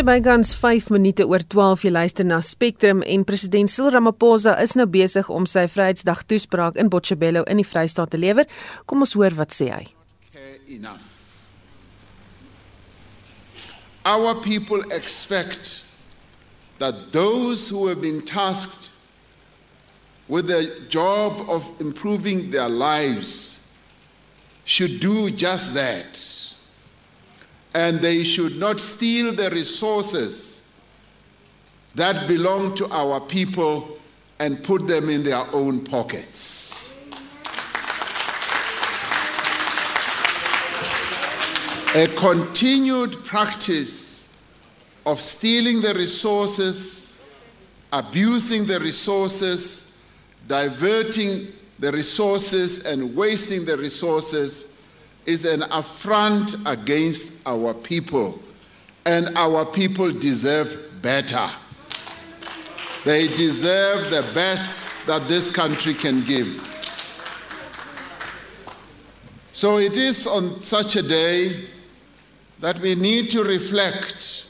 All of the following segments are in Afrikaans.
Dis bykans 5 minute oor 12 jy luister na Spectrum en president Cyril Ramaphosa is nou besig om sy Vryheidsdag toespraak in Botshabelo in die Vrystaat te lewer. Kom ons hoor wat sê hy. Our people expect that those who have been tasked with the job of improving their lives should do just that and they should not steal the resources that belong to our people and put them in their own pockets. A continued practice of stealing the resources, abusing the resources, diverting the resources, and wasting the resources is an affront against our people, and our people deserve better. They deserve the best that this country can give. So it is on such a day that we need to reflect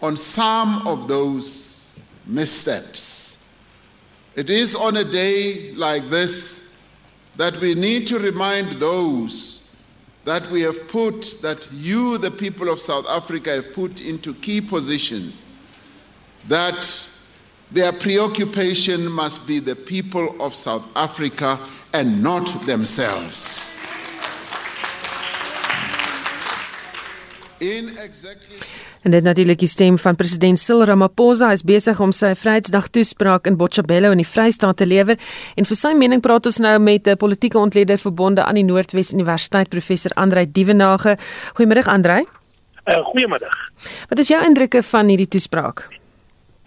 on some of those missteps. It is on a day like this that we need to remind those that we have put, that you, the people of South Africa, have put into key positions, that their preoccupation must be the people of South Africa and not themselves. En dit natuurlik die stem van president Cyril Ramaphosa is besig om sy Vryheidsdag toespraak in Botshabelo in die Vrystaat te lewer en vir sy mening praat ons nou met 'n politieke ontleder verbonde aan die Noordwes Universiteit professor Andrei Dievenage. Goeiemôre Andrei. Uh, Goeiemôre. Wat is jou indrukke van hierdie toespraak?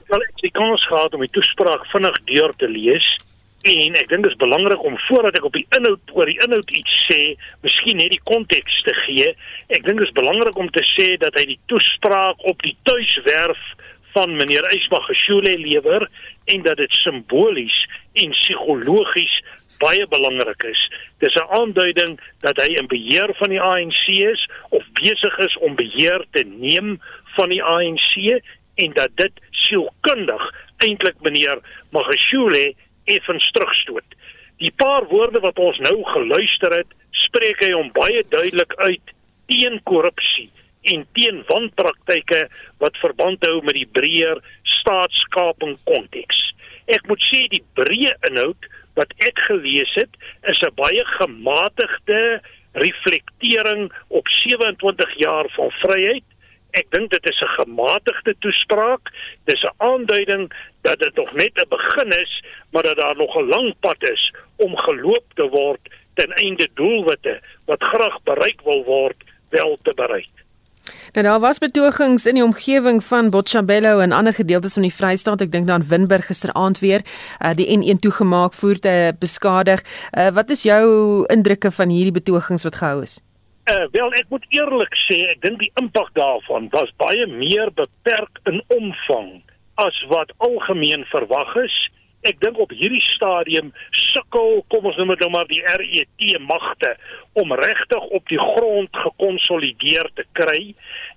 Wel, ek het kans gehad om die toespraak vinnig deur te lees En ek dink dit is belangrik om voordat ek op die inhoud oor die inhoud iets sê, miskien net die konteks te gee. Ek dink dit is belangrik om te sê dat hy die toespraak op die tuiswerf van meneer Eisbach geskole lewer en dat dit simbolies en psigologies baie belangrik is. Dis 'n aanduiding dat hy in beheer van die ANC is of besig is om beheer te neem van die ANC en dat dit sielkundig eintlik meneer Magashule effens terugstoot. Die paar woorde wat ons nou geluister het, spreek hy hom baie duidelik uit teen korrupsie en teen wanpraktyke wat verband hou met die breër staatskaping konteks. Ek moet sê die breë inhoud wat ek gelees het, is 'n baie gematigde reflektering op 27 jaar van vryheid ek dink dit is 'n gematigde toespraak. Dis 'n aanduiding dat dit nog net 'n begin is, maar dat daar nog 'n lang pad is om geloop te word ten einde doelwitte wat graag bereik wil word wel te bereik. Nou daar was betogings in die omgewing van Botshabelo en ander gedeeltes van die Vrystaat. Ek dink dan Winburg gisteraand weer uh, die N1 toegemaak, voertuie beskadig. Uh, wat is jou indrukke van hierdie betogings wat gehou is? Uh, wel ek moet eerlik sê ek dink die impak daarvan was baie meer beperk in omvang as wat algemeen verwag is. Ek dink op hierdie stadium sukkel kom ons noem dit nou maar die RET magte om regtig op die grond gekonsolideer te kry.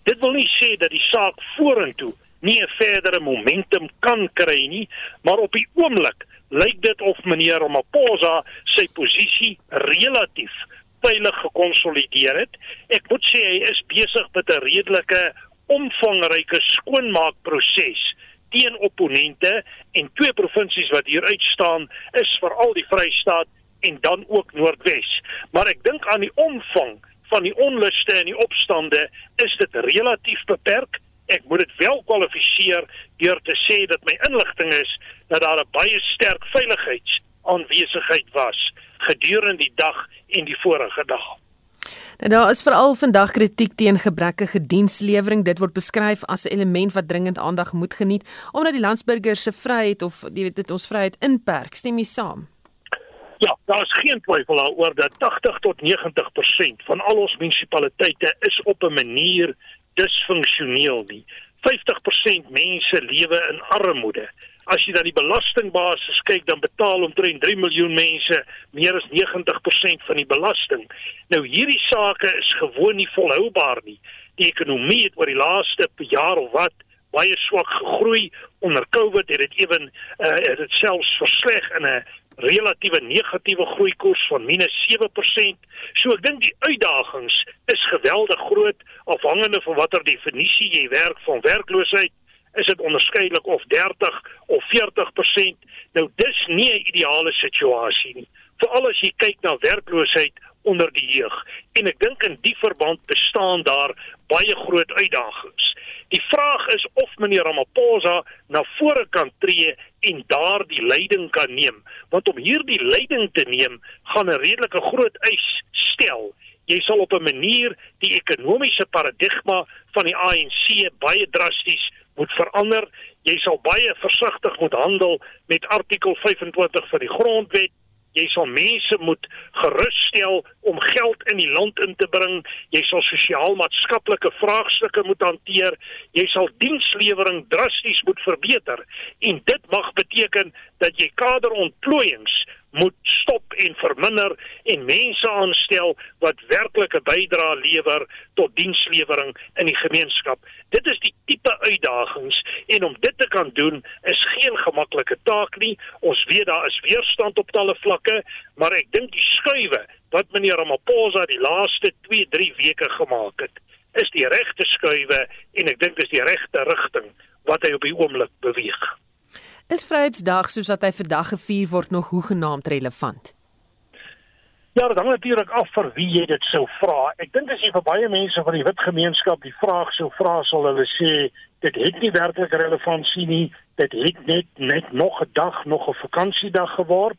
Dit wil nie sê dat die saak vorentoe nie 'n verdere momentum kan kry nie, maar op die oomblik lyk dit of meneer Ramaphosa sy posisie relatief veilig gekonsolideer het. Ek moet sê hy is besig met 'n redelike omvangryke skoonmaakproses teen opponente en twee provinsies wat hier uitstaan is veral die Vrystaat en dan ook Noordwes. Maar ek dink aan die omvang van die onluste en die opstande is dit relatief beperk. Ek moet dit wel kwalifiseer deur te sê dat my inligting is dat daar 'n baie sterk veiligheidsaanwesigheid was gedurende die dag en die vorige dag. Nou daar is veral vandag kritiek teen gebrekkige dienslewering. Dit word beskryf as 'n element wat dringend aandag moet geniet omdat die landsburgers se vryheid of jy weet dit ons vryheid inperk. Stem jy saam? Ja, daar is geen twyfel daaroor dat 80 tot 90% van al ons munisipaliteite is op 'n manier disfunksioneel nie. 50% mense lewe in armoede as jy dan die belastingbasis kyk, dan betaal omtrent 3 miljoen mense meer as 90% van die belasting. Nou hierdie sake is gewoon nie volhoubaar nie. Die ekonomie het oor die laaste jaar of wat baie swak gegroei onder Covid het dit ewen uh, het dit selfs versleg in 'n relatiewe negatiewe groeikoers van -7%. So ek dink die uitdagings is geweldig groot afhangende van watter definisie jy werk van werkloosheid is dit onderskeidelik of 30 of 40%. Nou dis nie 'n ideale situasie nie. Veral as jy kyk na werkloosheid onder die jeug. En ek dink in die verband bestaan daar baie groot uitdagings. Die vraag is of meneer Ramaphosa na vore kan tree en daardie leiding kan neem, want om hierdie leiding te neem gaan 'n redelike groot eis stel. Jy sal op 'n manier die ekonomiese paradigma van die ANC baie drasties moet verander. Jy sal baie versigtig moet handel met artikel 25 van die grondwet. Jy sal mense moet gerusstel om geld in die land in te bring. Jy sal sosiaal-maatskaplike vraagstukke moet hanteer. Jy sal dienslewering drasties moet verbeter. En dit mag beteken dat jy kaderontplooiings moet stop en verminder en mense aanstel wat werklike bydrae lewer tot dienslewering in die gemeenskap. Dit is die tipe uitdagings en om dit te kan doen is geen gemaklike taak nie. Ons weet daar is weerstand op talle vlakke, maar ek dink die skuwe wat meneer Ramaphosa die laaste 2-3 weke gemaak het, is die regte skuwe en ek dink dis die regte rigting wat hy op die oomblik beweeg. Is Vryheidsdag soos wat hy vandag gevier word nog hoegenaamd relevant? Ja, dit hang natuurlik af vir wie jy dit sou vra. Ek dink as jy vir baie mense van die wit gemeenskap die vraag sou vra, sal hulle sê dit het nie werklik relevantie nie. Dit het net net nog 'n dag, nog 'n vakansiedag geword.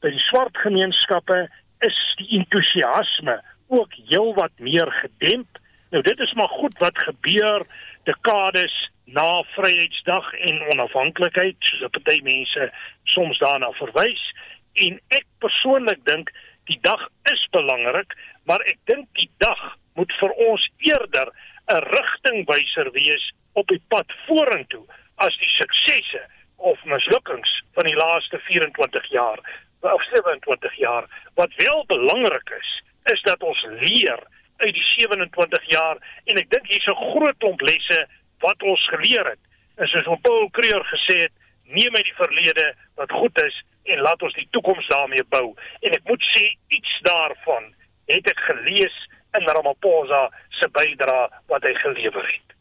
By die swart gemeenskappe is die entoesiasme ook heelwat meer gedemp. Nou dit is maar goed wat gebeur dekades na Vryheidsdag en onafhanklikheid, soos 'n party mense soms daarna verwys. En ek persoonlik dink die dag is belangrik, maar ek dink die dag moet vir ons eerder 'n rigtingwyser wees op die pad vorentoe as die suksesse of mislukkings van die laaste 24 jaar of 27 jaar. Wat wel belangrik is, is dat ons leer uit die 27 jaar en ek dink hier's 'n groot klomp lesse wat ons geleer het. En soos Paul Creer gesê het, neem uit die verlede wat goed is en laat ons die toekoms daarmee bou. En ek moet sê iets daarvan het ek gelees in Ramaphosa se bydrae wat hy gelewer het.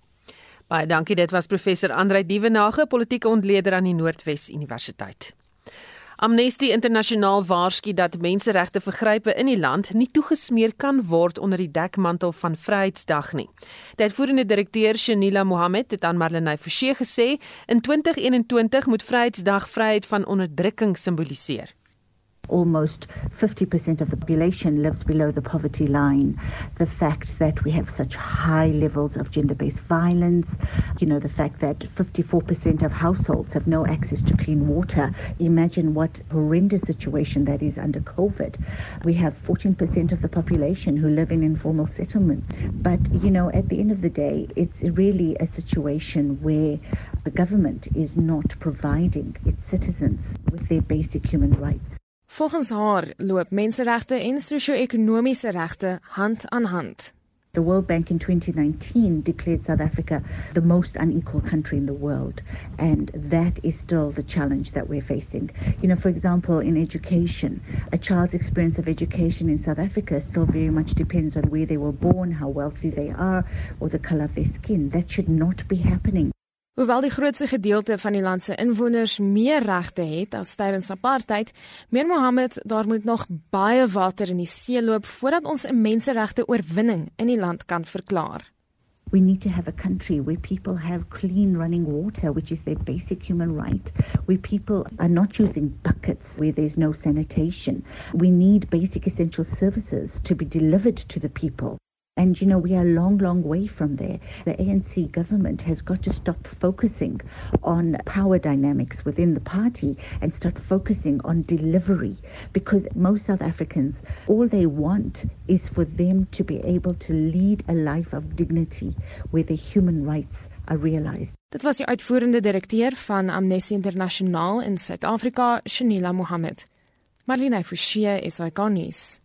Baie dankie, dit was professor Andrei Dievenage, politieke ontleder aan die Noordwes Universiteit. Amnesty Internasionaal waarsku dat menseregte vergrype in die land nie toegesmeer kan word onder die dekmantel van Vryheidsdag nie. Die uitvoerende direkteur Shanila Mohammed het aan Marlenae Forsie gesê in 2021 moet Vryheidsdag vryheid van onderdrukking simboliseer. Almost 50% of the population lives below the poverty line. The fact that we have such high levels of gender based violence, you know, the fact that 54% of households have no access to clean water. Imagine what horrendous situation that is under COVID. We have 14% of the population who live in informal settlements. But, you know, at the end of the day, it's really a situation where the government is not providing its citizens with their basic human rights. Volgens haar loop menseregte en sosio-ekonomiese regte hand aan hand. The World Bank in 2019 declared South Africa the most unequal country in the world. And that is still the challenge that we're facing. You know, for example, in education, a child's experience of education in South Africa still very much depends on where they were born, how wealthy they are, or the color of their skin. That should not be happening. Hoewel die grootste gedeelte van die land se inwoners meer regte het as tydens apartheid, meen Mohammed daar moet nog baie water in die see loop voordat ons 'n menseregte oorwinning in die land kan verklaar. We need to have a country where people have clean running water, which is their basic human right, where people are not using buckets where there's no sanitation. We need basic essential services to be delivered to the people. And, you know, we are a long, long way from there. The ANC government has got to stop focusing on power dynamics within the party and start focusing on delivery because most South Africans, all they want is for them to be able to lead a life of dignity where their human rights are realized. Dit was die uitvoerende direkteur van Amnesty Internasionaal in Suid-Afrika, Shanila Mohammed. Marlene Forsie is nuus.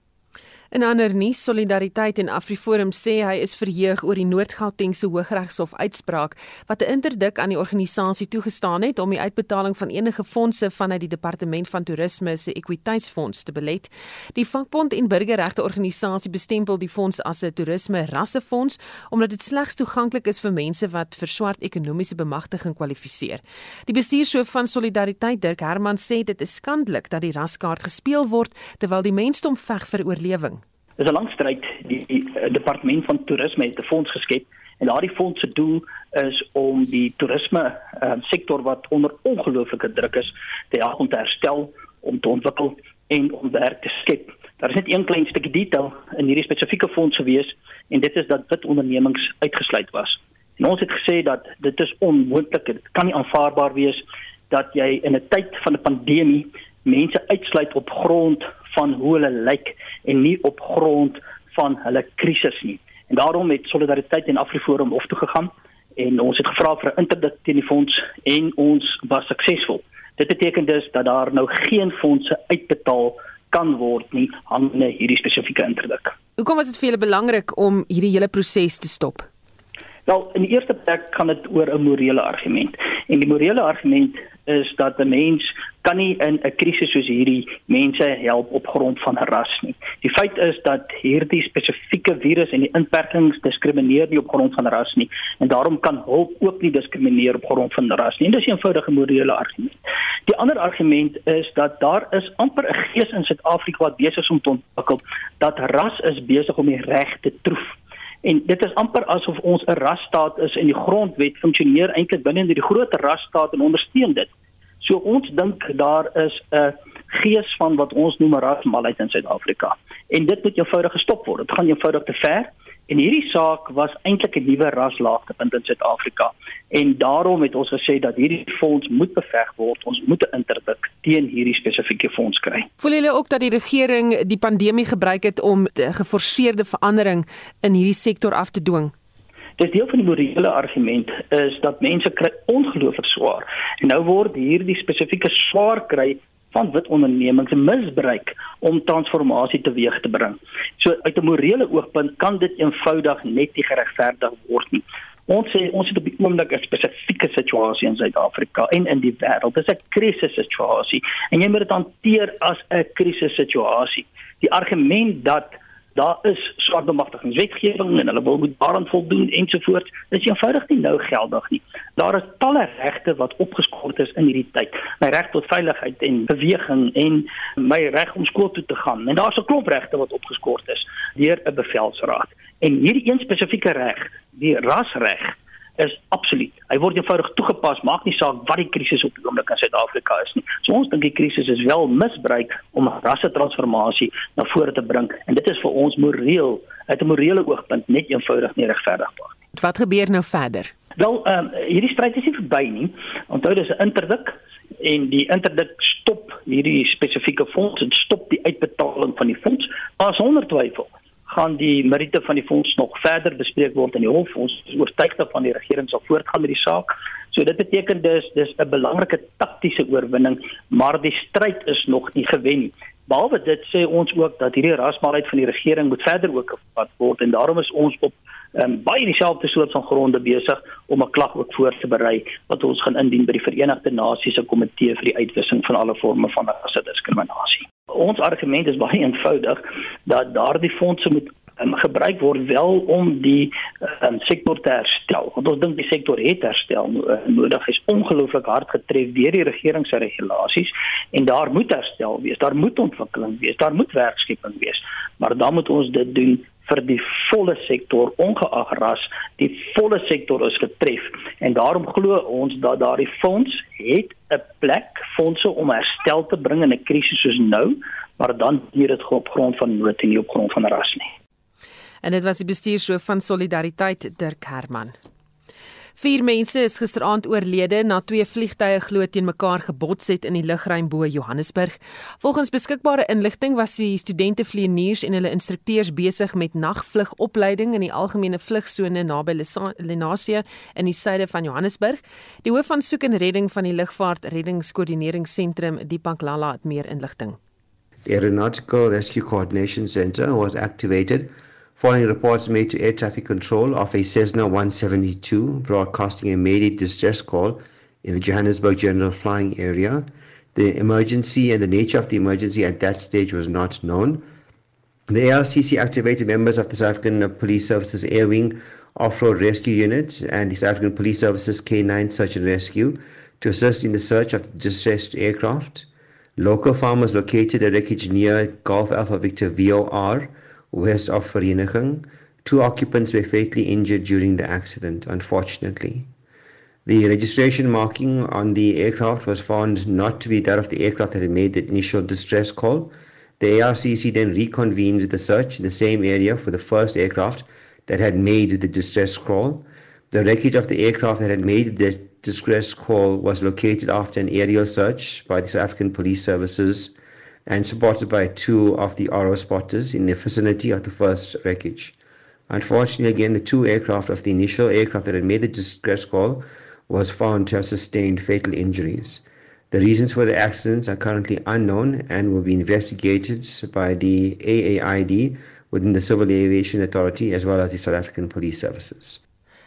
In ander nuus, Solidariteit en AfriForum sê hy is verheug oor die Noord-Gautengse Hooggeregshof uitspraak wat 'n interdik aan die organisasie toegestaan het om die uitbetaling van enige fondse vanuit die Departement van Toerisme se Ekwiteitsfonds te belet. Die vakbond en burgerregte organisasie bestempel die fonds as 'n toerisme rassefonds omdat dit slegs toeganklik is vir mense wat vir swart ekonomiese bemagtiging kwalifiseer. Die bestuurshoof van Solidariteit, Dirk Herman, sê dit is skandelik dat die raskaart gespeel word terwyl die mensdom veg vir oorlewing. Dis 'n lang stryd. Die, die uh, departement van toerisme het 'n fonds geskep en daardie fonds se doel is om die toerisme uh, sektor wat onder ongelooflike druk is te help om te herstel, om te ontwikkel en om werk te skep. Daar is net een klein stukkie detail in hierdie spesifieke fonds gewees en dit is dat wit ondernemings uitgesluit was. En ons het gesê dat dit is onmoontlik, dit kan nie aanvaarbaar wees dat jy in 'n tyd van 'n pandemie mense uitsluit op grond van hoe hulle lyk en nie op grond van hulle krisis nie. En daarom het Solidariteit en Afriforum hof toe gegaan en ons het gevra vir 'n interdikt teen die fonds en ons was suksesvol. Dit beteken dus dat daar nou geen fondse uitbetaal kan word nie hangende hierdie spesifieke interdikt. Hoekom was dit vir julle belangrik om hierdie hele proses te stop? Wel, in die eerste plek gaan dit oor 'n morele argument. En die morele argument is dat 'n mens kan nie in 'n krisis soos hierdie mense help op grond van ras nie. Die feit is dat hierdie spesifieke virus en die inperkings diskrimineer nie op grond van ras nie en daarom kan hulp ook nie diskrimineer op grond van ras nie. En dis 'n eenvoudige morele argument. Die ander argument is dat daar is amper 'n gees in Suid-Afrika wat besig is om te ontwikkel dat ras is besig om die reg te troef. En dit is amper asof ons 'n rasstaat is en die grondwet funksioneer eintlik binne die groot rasstaat en ondersteun dit. So ons dink daar is 'n gees van wat ons noem rasmalheid in Suid-Afrika. En dit moet eenvoudig gestop word. Dit gaan eenvoudig te ver. En hierdie saak was eintlik 'n nuwe raslaagtepunt in Suid-Afrika. En daarom het ons gesê dat hierdie fonds moet beveg word. Ons moet 'n interdik teen hierdie spesifieke fonds kry. Voel julle ook dat die regering die pandemie gebruik het om geforseerde verandering in hierdie sektor af te dwing? Dis deel van die morele argument is dat mense kry ongelooflik swaar. En nou word hierdie spesifieke swaar kry van wit ondernemings misbruik om transformasie teweeg te bring. So uit 'n morele oogpunt kan dit eenvoudig net nie geregverdig word nie. Ons sê ons het op die oomblik 'n spesifieke situasie in Suid-Afrika en in die wêreld. Dit is 'n krisissituasie en jy moet dit hanteer as 'n krisissituasie. Die argument dat daar is swart bemagtigingswetgewing en hulle wil moet daaraan voldoen ensovoorts. Is eenvoudig nie nou geldig nie. Daar is talle regte wat opgeskort is in hierdie tyd. My reg tot veiligheid en beweging en my reg om skool toe te gaan. En daar's 'n klomp regte wat opgeskort is deur 'n bevelsraad. En hierdie een spesifieke reg, die rasreg, is absoluut. Hy word eenvoudig toegepas, maak nie saak wat die krisis op die oomblik in Suid-Afrika is nie. So ons dink die krisis is wel misbruik om rasse transformasie na vore te bring en dit is vir ons moreel uit 'n morele oogpunt net eenvoudig nie regverdigbaar nie. Wat gebeur nou verder? Wel, ehm um, hierdie stryd is nie verby nie. Onthou dis 'n interdik en die interdik stop hierdie spesifieke fonds en stop die uitbetaling van die fonds as sonder twyfel gaan die meriete van die fonds nog verder bespreek word in die hof. Ons is oortuig dat van die regering sal voortgaan met die saak. So dit beteken dus dis 'n belangrike taktiese oorwinning, maar die stryd is nog nie gewen nie. Behalwe dit sê ons ook dat hierdie rasmaalheid van die regering moet verder ook gevat word en daarom is ons op um, baie dieselfde soort van gronde besig om 'n klag ook voor te berei wat ons gaan indien by die Verenigde Nasies se komitee vir die uitwissing van alle forme van rasdiskriminasie ons argument is baie eenvoudig dat daardie fondse moet um, gebruik word wel om die um, sektor te herstel. Want ons dink die sektor het herstel uh, nodig. Is ongelooflik hard getref deur die regering se regulasies en daar moet herstel wees. Daar moet ontwikkeling wees. Daar moet werkskeping wees. Maar dan moet ons dit doen vir die volle sektor ongeag ras die volle sektor is getref. En daarom glo ons dat daardie fonds het 'n plek fondse om herstel te bring in 'n krisis soos nou maar dan hier dit op grond van nood en nie op grond van ras nie. En dit was die bestuurshoof van Solidariteit Dirk Herman Vier mense is gisteraand oorlede na twee vliegtye glo teen mekaar gebots het in die lugruim bo Johannesburg. Volgens beskikbare inligting was die studente vlieëniers en hulle instrukteurs besig met nagvlugopleiding in die algemene vlugsone naby Lenasia in die suide van Johannesburg. Die hoof van soek en redding van die lugvaart reddingskoördineringsentrum, Dipak Lala, het meer inligting. The Aeronautical Rescue Coordination Center was activated following reports made to air traffic control of a Cessna 172 broadcasting a Mayday distress call in the Johannesburg General Flying Area. The emergency and the nature of the emergency at that stage was not known. The ARCC activated members of the South African Police Services Air Wing Off-Road Rescue Unit and the South African Police Services K9 Search and Rescue to assist in the search of the distressed aircraft. Local farmers located a wreckage near Golf Alpha Victor VOR west of Vereniging. Two occupants were fatally injured during the accident, unfortunately. The registration marking on the aircraft was found not to be that of the aircraft that had made the initial distress call. The ARCC then reconvened the search in the same area for the first aircraft that had made the distress call. The wreckage of the aircraft that had made the distress call was located after an aerial search by the South African Police Services and supported by two of the RO spotters in the vicinity of the first wreckage. Unfortunately, again, the two aircraft of the initial aircraft that had made the distress call was found to have sustained fatal injuries. The reasons for the accidents are currently unknown and will be investigated by the AAID within the Civil Aviation Authority as well as the South African Police Services.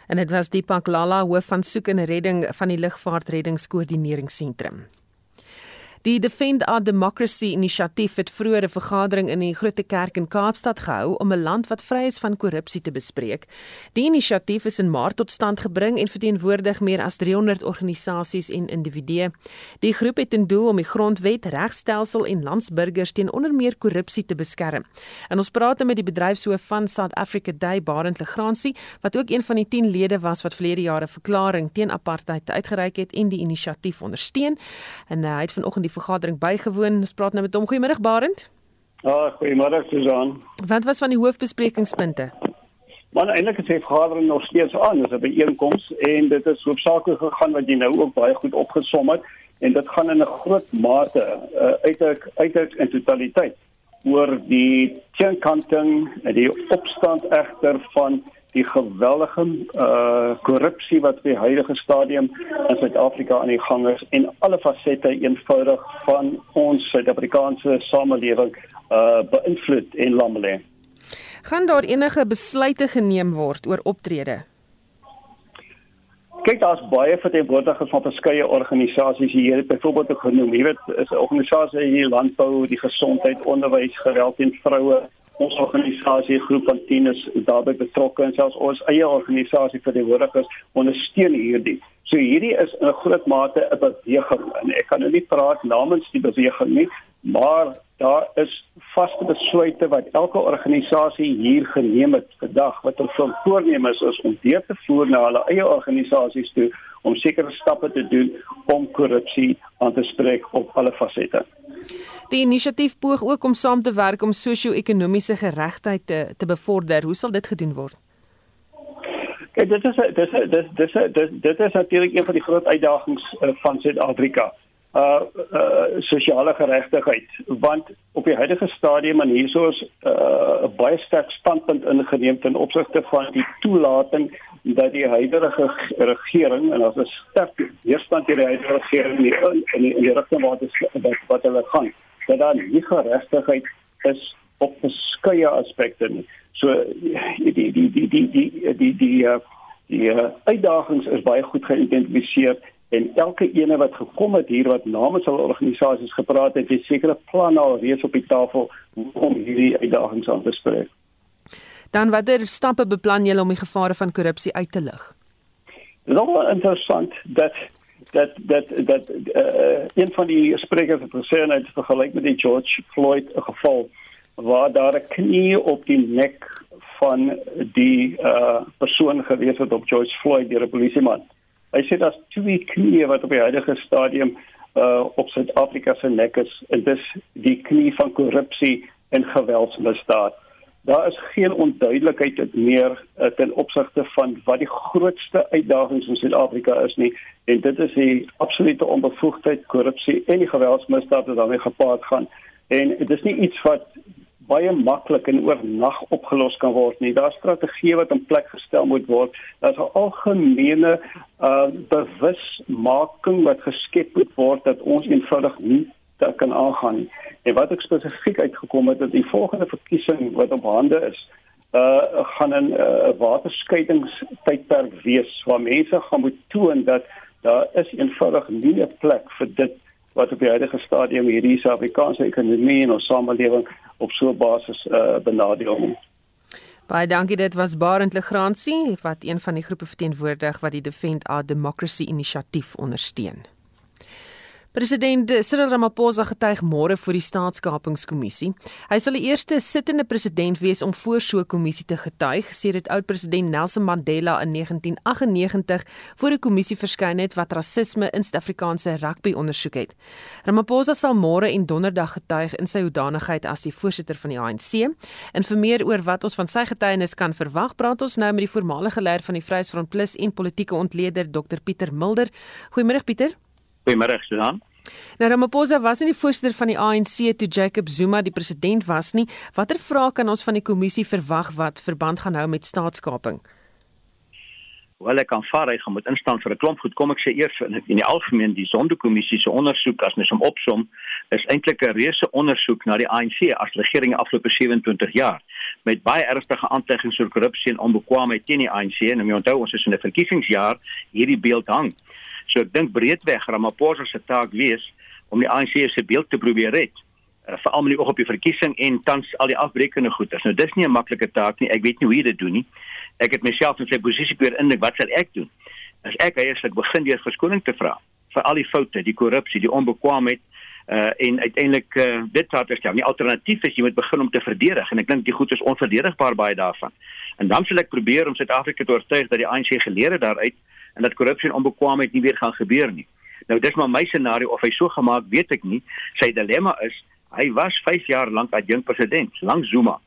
En dit was Deepak Lala, hoof van soek en redding van die lugvaartreddingskoördineringsentrum. Die Defend Our Democracy inisiatief het vroeër 'n vergadering in die Grote Kerk in Kaapstad gehou om 'n land wat vry is van korrupsie te bespreek. Die inisiatief is in Maart tot stand gebring en verteenwoordig meer as 300 organisasies en individue. Die groep het ten doel om die grondwet, regstelsel en landsburgers teen onder meer korrupsie te beskerm. En ons praat met die bedryfshoof van South Africa Day, Barend Legrandsie, wat ook een van die 10 lede was wat verlede jaar 'n verklaring teen apartheid uitgereik het en die inisiatief ondersteun. En uh, hy het vanoggend die vergadering bygewoon. Ons praat nou met hom. Goeiemôre Barend. Ja, oh, goeiemôre Susan. Wat was van die hoofbesprekingspunte? Maar eintlik is die vergadering nog steeds aan. Dit is 'n byeenkoms en dit is hoofsaaklik gegaan wat jy nou ook baie goed opgesom het en dit gaan in 'n groot mate uh, uiteindelik uiteindelik in totaliteit oor die teenkanting en die opstand egter van die geweldige uh korrupsie wat by huidige stadium in Suid-Afrika aan die gang is en alle fasette eenvoudig van ons Suid-Afrikaanse samelewing uh beïnvloed en lammelê. Gaan daar enige besluite geneem word oor optrede? Kyk, daar's baie verteenwoordigers van verskeie organisasies hier, byvoorbeeld ook genoem, jy weet, is 'n organisasie hier landbou, die gesondheid, onderwys, geweld teen vroue, ons organisasie groep van 10 is daarbey betrokke en selfs ons eie organisasie vir die hoorigers ondersteun hierdie. So hierdie is 'n groot mate 'n beweging en ek kan nou nie praat namens die beweging nie, maar daar is vaste besluite wat elke organisasie hier geneem het vandag wat hulle voornemens is om deur te voer na hulle eie organisasies toe om sekere stappe te doen om korrupsie aan te spreek op alle fasette. Die inisiatief poog ook om saam te werk om sosio-ekonomiese geregtigheid te te bevorder. Hoe sal dit gedoen word? Kijk, dit is dit is dit is dit, dit is natuurlik een van die groot uitdagings uh, van Suid-Afrika. Uh, uh sosiale geregtigheid want op die huidige stadium en hierso is 'n uh, baie sterk standpunt ingeneem ten opsigte van die toelating dat die huidige regering en as 'n sterk weerstand teen die huidige regering in die, in die, in die rigting wat is wat, wat hulle gaan dat daar nie geregtigheid is op verskeie aspekte nie. So die die die die die die die die die uh, die uh, uitdagings is baie goed geïdentifiseer en elke ene wat gekom het hier wat namens hulle organisasies gepraat het, het sekere planne al reeds op die tafel om hierdie uitdagings aan te spreek. Dan watter stappe beplan julle om die gevare van korrupsie uit te lig? Ook interessant dat dat dat dat uh, een van die sprekers het gesê en het vergelyk met die George Floyd geval waar daar 'n knie op die nek van die uh, persoon gewees het op George Floyd deur 'n polisieman. Hy sê daar's twee knieë wat op die huidige stadium uh, op Suid-Afrika se nek is en dis die knie van korrupsie en geweldsmisdaad daar is geen onduidelikheid meer uh, ten opsigte van wat die grootste uitdagings in Suid-Afrika is nie en dit is die absolute onbevoegdheid, korrupsie en die geweldsmisdaad wat daarmee gepaard gaan. En dit is nie iets wat baie maklik en oornag opgelos kan word nie. Daar's strategieë wat in plek gestel moet word. Daar's 'n algemene uh bewusmaking wat geskep moet word dat ons eenvoudig nie kan aangaan nie. En wat ek spesifiek uitgekom het dat die volgende verkiesing wat op hande is, uh gaan 'n uh, waterskeidingstydperk wees waar mense gaan moet toon dat daar is eenvoudig nie 'n plek vir dit wat op die huidige stadium hierdie Suid-Afrikaanse ekonomie en ons samelewing op so 'n basis uh benadeel nie. Baie dankie dit was Barend Legrandsie wat een van die groepe verteenwoordig wat die Defend Our Democracy inisiatief ondersteun. President Cyril Ramaphosa getuig môre voor die Staatskapingskommissie. Hy sal die eerste sittende president wees om voor so 'n kommissie te getuig, sê dit oud-president Nelson Mandela in 1998 voor 'n kommissie verskyn het wat rasisme in Suid-Afrikaanse rugby ondersoek het. Ramaphosa sal môre en donderdag getuig in sy hoedanigheid as die voorsitter van die ANC. En vir meer oor wat ons van sy getuienis kan verwag, praat ons nou met die voormalige leier van die Vryheidsfront Plus en politieke ontleder Dr Pieter Mulder. Goeiemôre Pieter. Goeiemôre Susan. Nou Ramaphosa was nie die voorsitter van die ANC toe Jacob Zuma die president was nie. Watter vrae kan ons van die kommissie verwag wat verband gaan hou met staatskaping? Wel ek kan vaar hy gaan moet instaan vir 'n klomp goed. Kom ek sê eers in, in die algemeen die Sonderkommissie se ondersoek as mens hom opsom is eintlik 'n reuse ondersoek na die ANC as regering afgelope 27 jaar met baie ernstige aantekenings oor korrupsie en onbekwaamheid teen die ANC en om jy onthou ons is in 'n verkiesingsjaar hierdie beeld hang. So ek dink breedweg Ramaphosa se taak wees om die ANC se beeld te probeer red. Uh, Veral met die oog op die verkiesing en tans al die afbreekende goeders. Nou dis nie 'n maklike taak nie. Ek weet nie hoe hy dit doen nie. Ek het myself in sy posisie probeer indink wat sal ek doen? As ek eerslik begin deur verskoning te vra vir al die foute, die korrupsie, die onbekwaamheid uh en uiteindelik uh, dit wat is ja, nie alternatief is jy moet begin om te verdedig en ek dink die goed is onverdedigbaar baie daarvan. En dan sal ek probeer om Suid-Afrika te oortuig dat die ANC geleer het daaruit en dat korrupsie en onbekwaamheid nie weer gaan gebeur nie. Nou dis maar my scenario of hy so gemaak weet ek nie. Sy dilemma is hy was 5 jaar lank adjunk president, lank Zuma.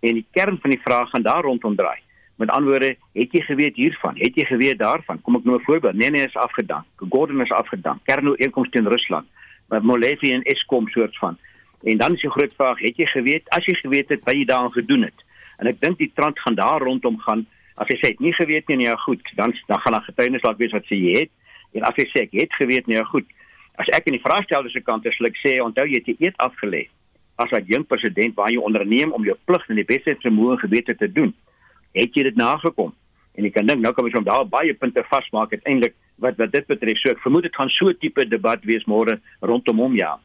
En die kern van die vraag gaan daar rondom draai. Met ander woorde, het jy geweet hiervan? Het jy geweet daarvan? Kom ek nou 'n voorbeeld. Nee nee is afgedank. Gordon is afgedank. Kerno inkomste in Rusland. Met Molefe en Eskom soort van. En dan is die groot vraag, het jy geweet? As jy geweet het, wat jy daaraan gedoen het. En ek dink die trant gaan daar rondom gaan As jy sê ek nie geweet nie, nee, goed, dan dan gaan daar getuienis laat wees wat sê jy het. En as jy sê ek het geweet, nee, goed. As ek in die vraagsteller se kant is, sal ek sê onthou jy het jy eet afgelê as wat jong president waar jy onderneem om jou plig in die beste vermoë gewete te doen. Het jy dit nagekom? En ek kan dink nou kan ons hom daar baie punte vasmaak uiteindelik wat wat dit betref. So ek vermoed dit gaan so 'n tipe debat wees môre rondom hom ja.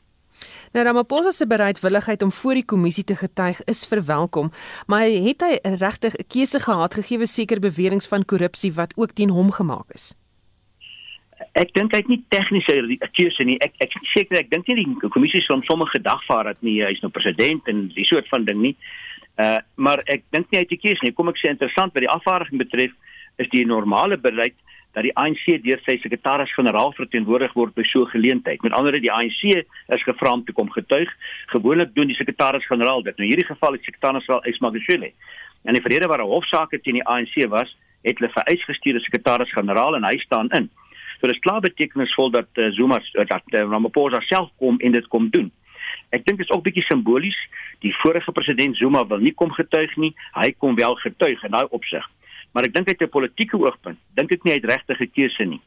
Nou Ramaphosa se bereidwilligheid om voor die kommissie te getuig is verwelkom, maar het hy regtig 'n keuse gehad gegee seker beweringe van korrupsie wat ook teen hom gemaak is? Ek dink hy het nie tegniese keuse nie. Ek ek seker ek dink nie die kommissie sou hom sommer gedagvaar het nie. Hy's nou president en die soort van ding nie. Uh maar ek dink nie hy het 'n keuse nie. Kom ek sê interessant wat die afvaardiging betref is die normale beleid dat die ANC deur sy sekretaris-generaal verteenwoordig word by so 'n geleentheid. Met ander woorde, die ANC is gevra om te kom getuig. Gewoonlik doen die sekretaris-generaal dit. Nou hierdie geval is sekretaris-generaal Ismagashule. En die verlede waar 'n hofsaak teen die ANC was, het hulle vereis gestuur die sekretaris-generaal en hy staan in. So dis klaar betekenisvol dat uh, Zuma dat uh, Ramaphosa self kom en dit kom doen. Ek dink dit is ook bietjie simbolies. Die vorige president Zuma wil nie kom getuig nie. Hy kom wel getuig in daai opsig maar ek dink uit 'n politieke oogpunt dink ek nie hy het regtig 'n keuse nie.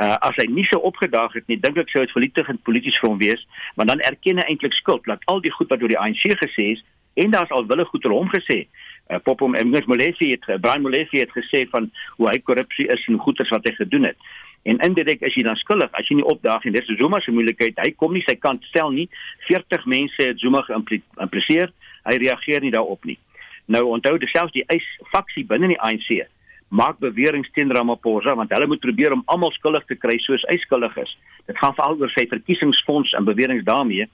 Uh as hy nie so opgedaag het nie, dink ek sou dit vernietigend polities vir hom wees, want dan erken hy eintlik skuld dat al die goed wat oor die ANC gesê is en daar's al wille goed oor hom gesê. Uh Popom Mngis Molefe het Brian Molefe het gesê van hoe hy korrupsie is en goeders wat hy gedoen het. En indirek is hy dan skuldig as jy nie opdaag en dis Zuma se moeilikheid. Hy kom nie sy kant stel nie. 40 mense het Zuma geïmpliseer. Hy reageer nie daarop nie. Nou onthou selfs die eis faksie binne die ANC maak beweringe teen Ramaphosa want hulle moet probeer om almal skuldig te kry soos hy skuldig is. Dit gaan veral oor sy verkiesingsfonds en beweringe daarmee.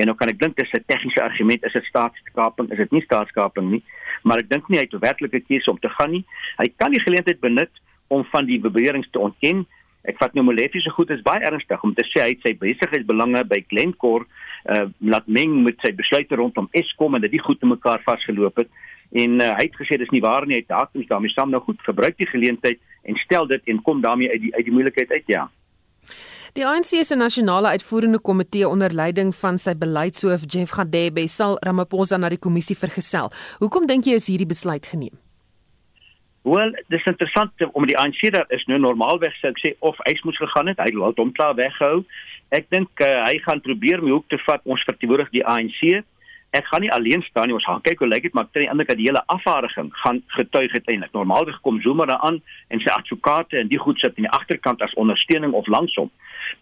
En nou kan ek dink dis 'n tegniese argument, is dit staatskaping, is dit nie staatskaping nie, maar ek dink nie hy het 'n werklike keuse om te gaan nie. Hy kan die geleentheid benut om van die beweringe te ontken. Ek vat nou Molefe se goed is baie ernstig om te sê hy het sy besigheidsbelange by Glencore uh laat meng met sy besluite rondom Eskom en dit die goed te mekaar vasgeloop het en uh, hy het gesê dis nie waar nie hy het daartoe daarmee saam. Nou goed gebruik die geleentheid en stel dit en kom daarmee uit die uit die moeilikheid uit ja. Die ANC se nasionale uitvoerende komitee onder leiding van sy beleidshoof Jeff Gadebe sal Ramaphosa na die kommissie vergesel. Hoekom dink jy is hierdie besluit geneem? Wel, dis interessant om die ANC daar is nou normaalweg sou ek sê of hy moes gegaan het, hy het hom klaar weggehou Ek dink uh, hy gaan probeer om die hoek te vat. Ons verteenwoordig die ANC ek gaan nie alleen staan nie ons gaan kyk hoe lyk dit maar teen die ander kant die hele afvaardiging gaan getuig uiteindelik normaalweg kom Zuma daaraan en sy advokate en die goed sit aan die agterkant as ondersteuning of langsom.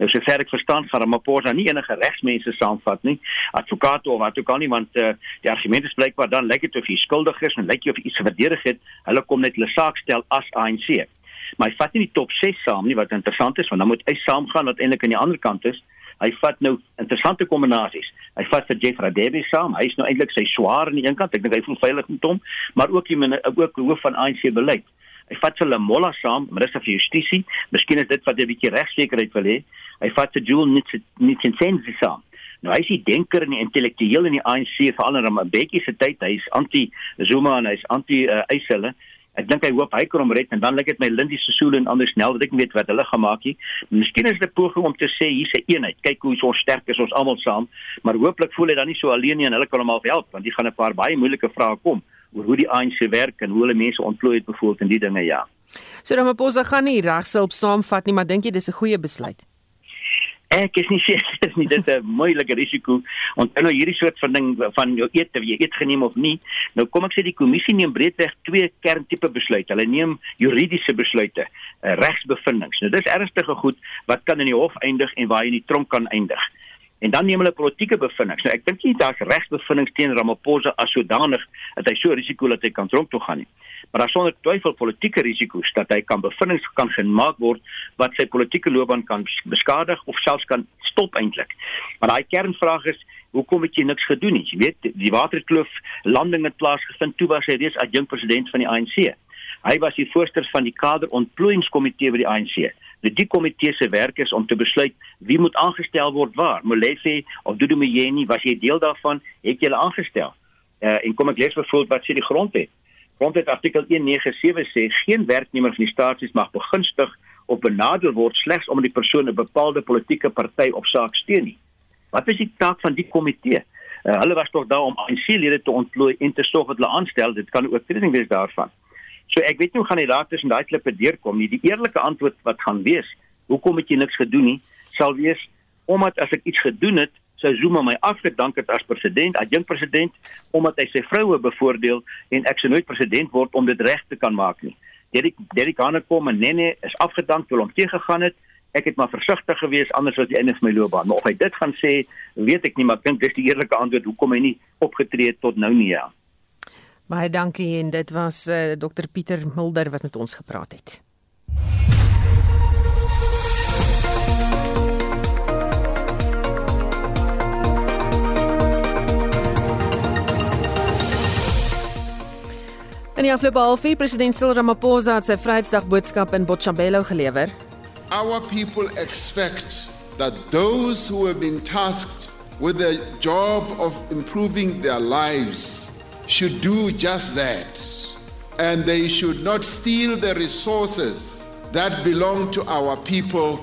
Nou sover ek verstaan gaan Ramaphosa nie enige regsmense saamvat nie advokate of wat ook al nie want uh, die argumente is blykbaar dan lyk dit of hy skuldig is en lyk jy of iets verdedig het. Hulle kom net hulle saak stel as ANC maar hy vat nie die top 6 saam nie wat interessant is want dan moet hy saamgaan wat eintlik aan die ander kant is Hy vat nou interessante kombinasies. Hy vat vir Jeff Radebe saam. Hy is nou eintlik sy swaar aan die een kant. Ek dink hy voel veilig met hom, maar ook die ook hoof van ANC beleid. Hy vat vir Lamola saam, minister van justisie. Miskien is dit wat 'n bietjie regsekerheid wil hê. Hy vat vir Jewel Nitsenzi saam. Nou hy is die denker en die intellektueel in die ANC veral in 'n bietjie se tyd. Hy is anti Zuma en hy is anti uh, Eisele. Ek dink hy hoop hy kan hom red en dan lyk dit my Lindy Sisulu en anders snel dat ek weet wat hulle gemaak het. Miskien is dit 'n poging om te sê hier's 'n eenheid. Kyk hoe ons sterk is ons almal saam, maar hooplik voel hy dan nie so alleen nie en hulle kan hom help want die gaan 'n paar baie moeilike vrae kom oor hoe die ANC werk en hoe hulle mense ontplooi het bevoel in die dinge ja. So Ramaphosa gaan nie regself saamvat nie, maar dink jy dis 'n goeie besluit? Ek is nie seker nie dit is 'n moeilike risiko want nou hierdie soort van ding van jou eet of jy eet geneem of nie. Nou kom ek sê die kommissie neem breedweg twee kerntipe besluite. Hulle neem juridiese besluite, uh, regsbevindings. Nou dis ernstige goed wat kan in die hof eindig en waar jy in die tronk kan eindig. En dan neem hulle politieke bevindings. Nou ek dink nie daar's regsbevindings teen Ramaphosa as sodanig dat hy so risiko dat hy kan tronk toe gaan nie maar daar sonder twyfel politieke risiko's dat hy kan bevindings kan gemaak word wat sy politieke loopbaan kan beskadig of selfs kan stop eintlik. Maar daai kernvraag is hoekom het jy niks gedoen nie? Jy weet, die Waterkloof landing het plaasgevind toe was hy reeds adjunkt president van die ANC. Hy was die voorsteur van die kaderontplooiingskomitee by die ANC. Nou die komitee se werk is om te besluit wie moet aangestel word waar. Molefe of Dudu Myeni, was jy deel daarvan? Het jy hulle aangestel? Uh, en kom ek lees byvoorbeeld wat sê die grondwet. Grondwet artikel 197 sê geen werknemer van die staatsies mag begunstig of benadeel word slegs omdat die persoon 'n bepaalde politieke party of saak steun nie. Wat is die taak van die komitee? Uh, hulle was tog daar om ANC-lede te ontplooi en te sorg dat hulle aanstel. Dit kan ook treding wees daarvan. So ek weet nie hoe gaan die raad tussen daai klippe deurkom nie. Die eerlike antwoord wat gaan wees, hoekom het jy niks gedoen nie, sal wees omdat as ek iets gedoen het, sou Zuma my afgedank het as president, adjunkt president, omdat hy sy vroue bevoordeel en ek sou nooit president word om dit reg te kan maak nie. Derek Derek Hanne kom en Nene is afgedank toe hom teëgegaan het. Ek het maar versigtig gewees anders as die einde van my loopbaan. Maar of hy dit gaan sê, weet ek nie, maar ek dink dis die eerlike antwoord hoekom hy nie opgetree het tot nou nie. Ja. Baie dankie en dit was uh, eh, Dr Pieter Mulder wat met ons gepraat het. In die afgelope halfuur president Cyril Ramaphosa het sy Vrydag boodskap in Botshabelo gelewer. Our people expect that those who have been tasked with the job of improving their lives should do just that. And they should not steal the resources that belong to our people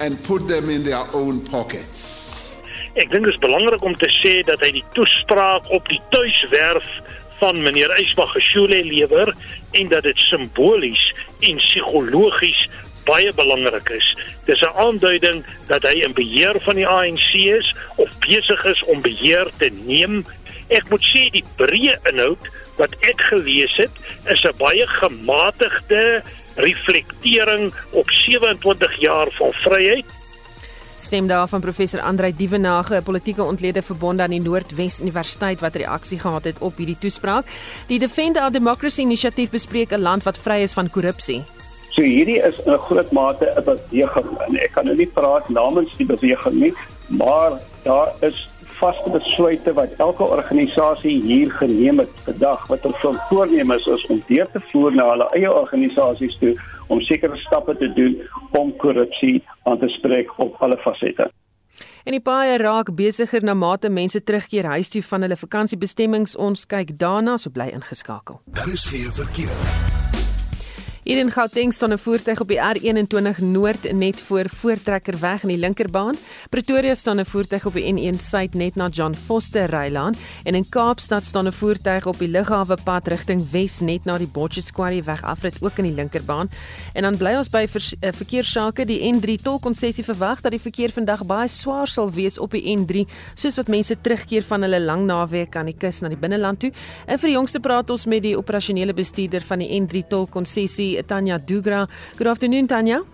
and put them in their own pockets. Ek dink dit is belangrik om te sê dat hy die toespraak op die tuiswerf van meneer Eisbach geskole lewer en dat dit simbolies en psigologies baie belangrik is. Dis 'n aanduiding dat hy in beheer van die ANC is of besig is om beheer te neem. Ek moet sê die breë inhoud wat ek gelees het, is 'n baie gematigde reflektering op 27 jaar van vryheid Stem daar van professor Andrei Dievenage, 'n politieke ontlede verbonde aan die Noordwes Universiteit wat reaksie gehad het op hierdie toespraak. Die Defend Our Democracy inisiatief bespreek 'n land wat vry is van korrupsie. So hierdie is 'n groot mate 'n beweging en ek kan nou nie praat namens die beweging nie, maar daar is vaste besluite wat elke organisasie hier geneem het vandag wat hulle voorneem is, is om deur te voer na hulle eie organisasies toe om sekere stappe te doen om korrupsie aan te spreek op alle fasette. En die paai raak besigger na mate mense terugkeer huis toe van hulle vakansiebestemmings. Ons kyk daarna, so bly ingeskakel. Daar is geen verkeer. Hier in Gauteng staan 'n voertuig op die R21 Noord net voor Voortrekkerweg in die linkerbaan. Pretoria staan 'n voertuig op die N1 Suid net na John Foster Rylaan en in Kaapstad staan 'n voertuig op die Lughawe pad rigting Wes net na die Botches Quarry weg afrit ook in die linkerbaan. En dan bly ons by vers, uh, verkeerssake. Die N3 tolkonsessie verwag dat die verkeer vandag baie swaar sal wees op die N3 soos wat mense terugkeer van hulle lang naweek aan die kus na die binneland toe. En vir die jongste praat ons met die operasionele bestuurder van die N3 Tanya Dugra. Good afternoon, Tanya.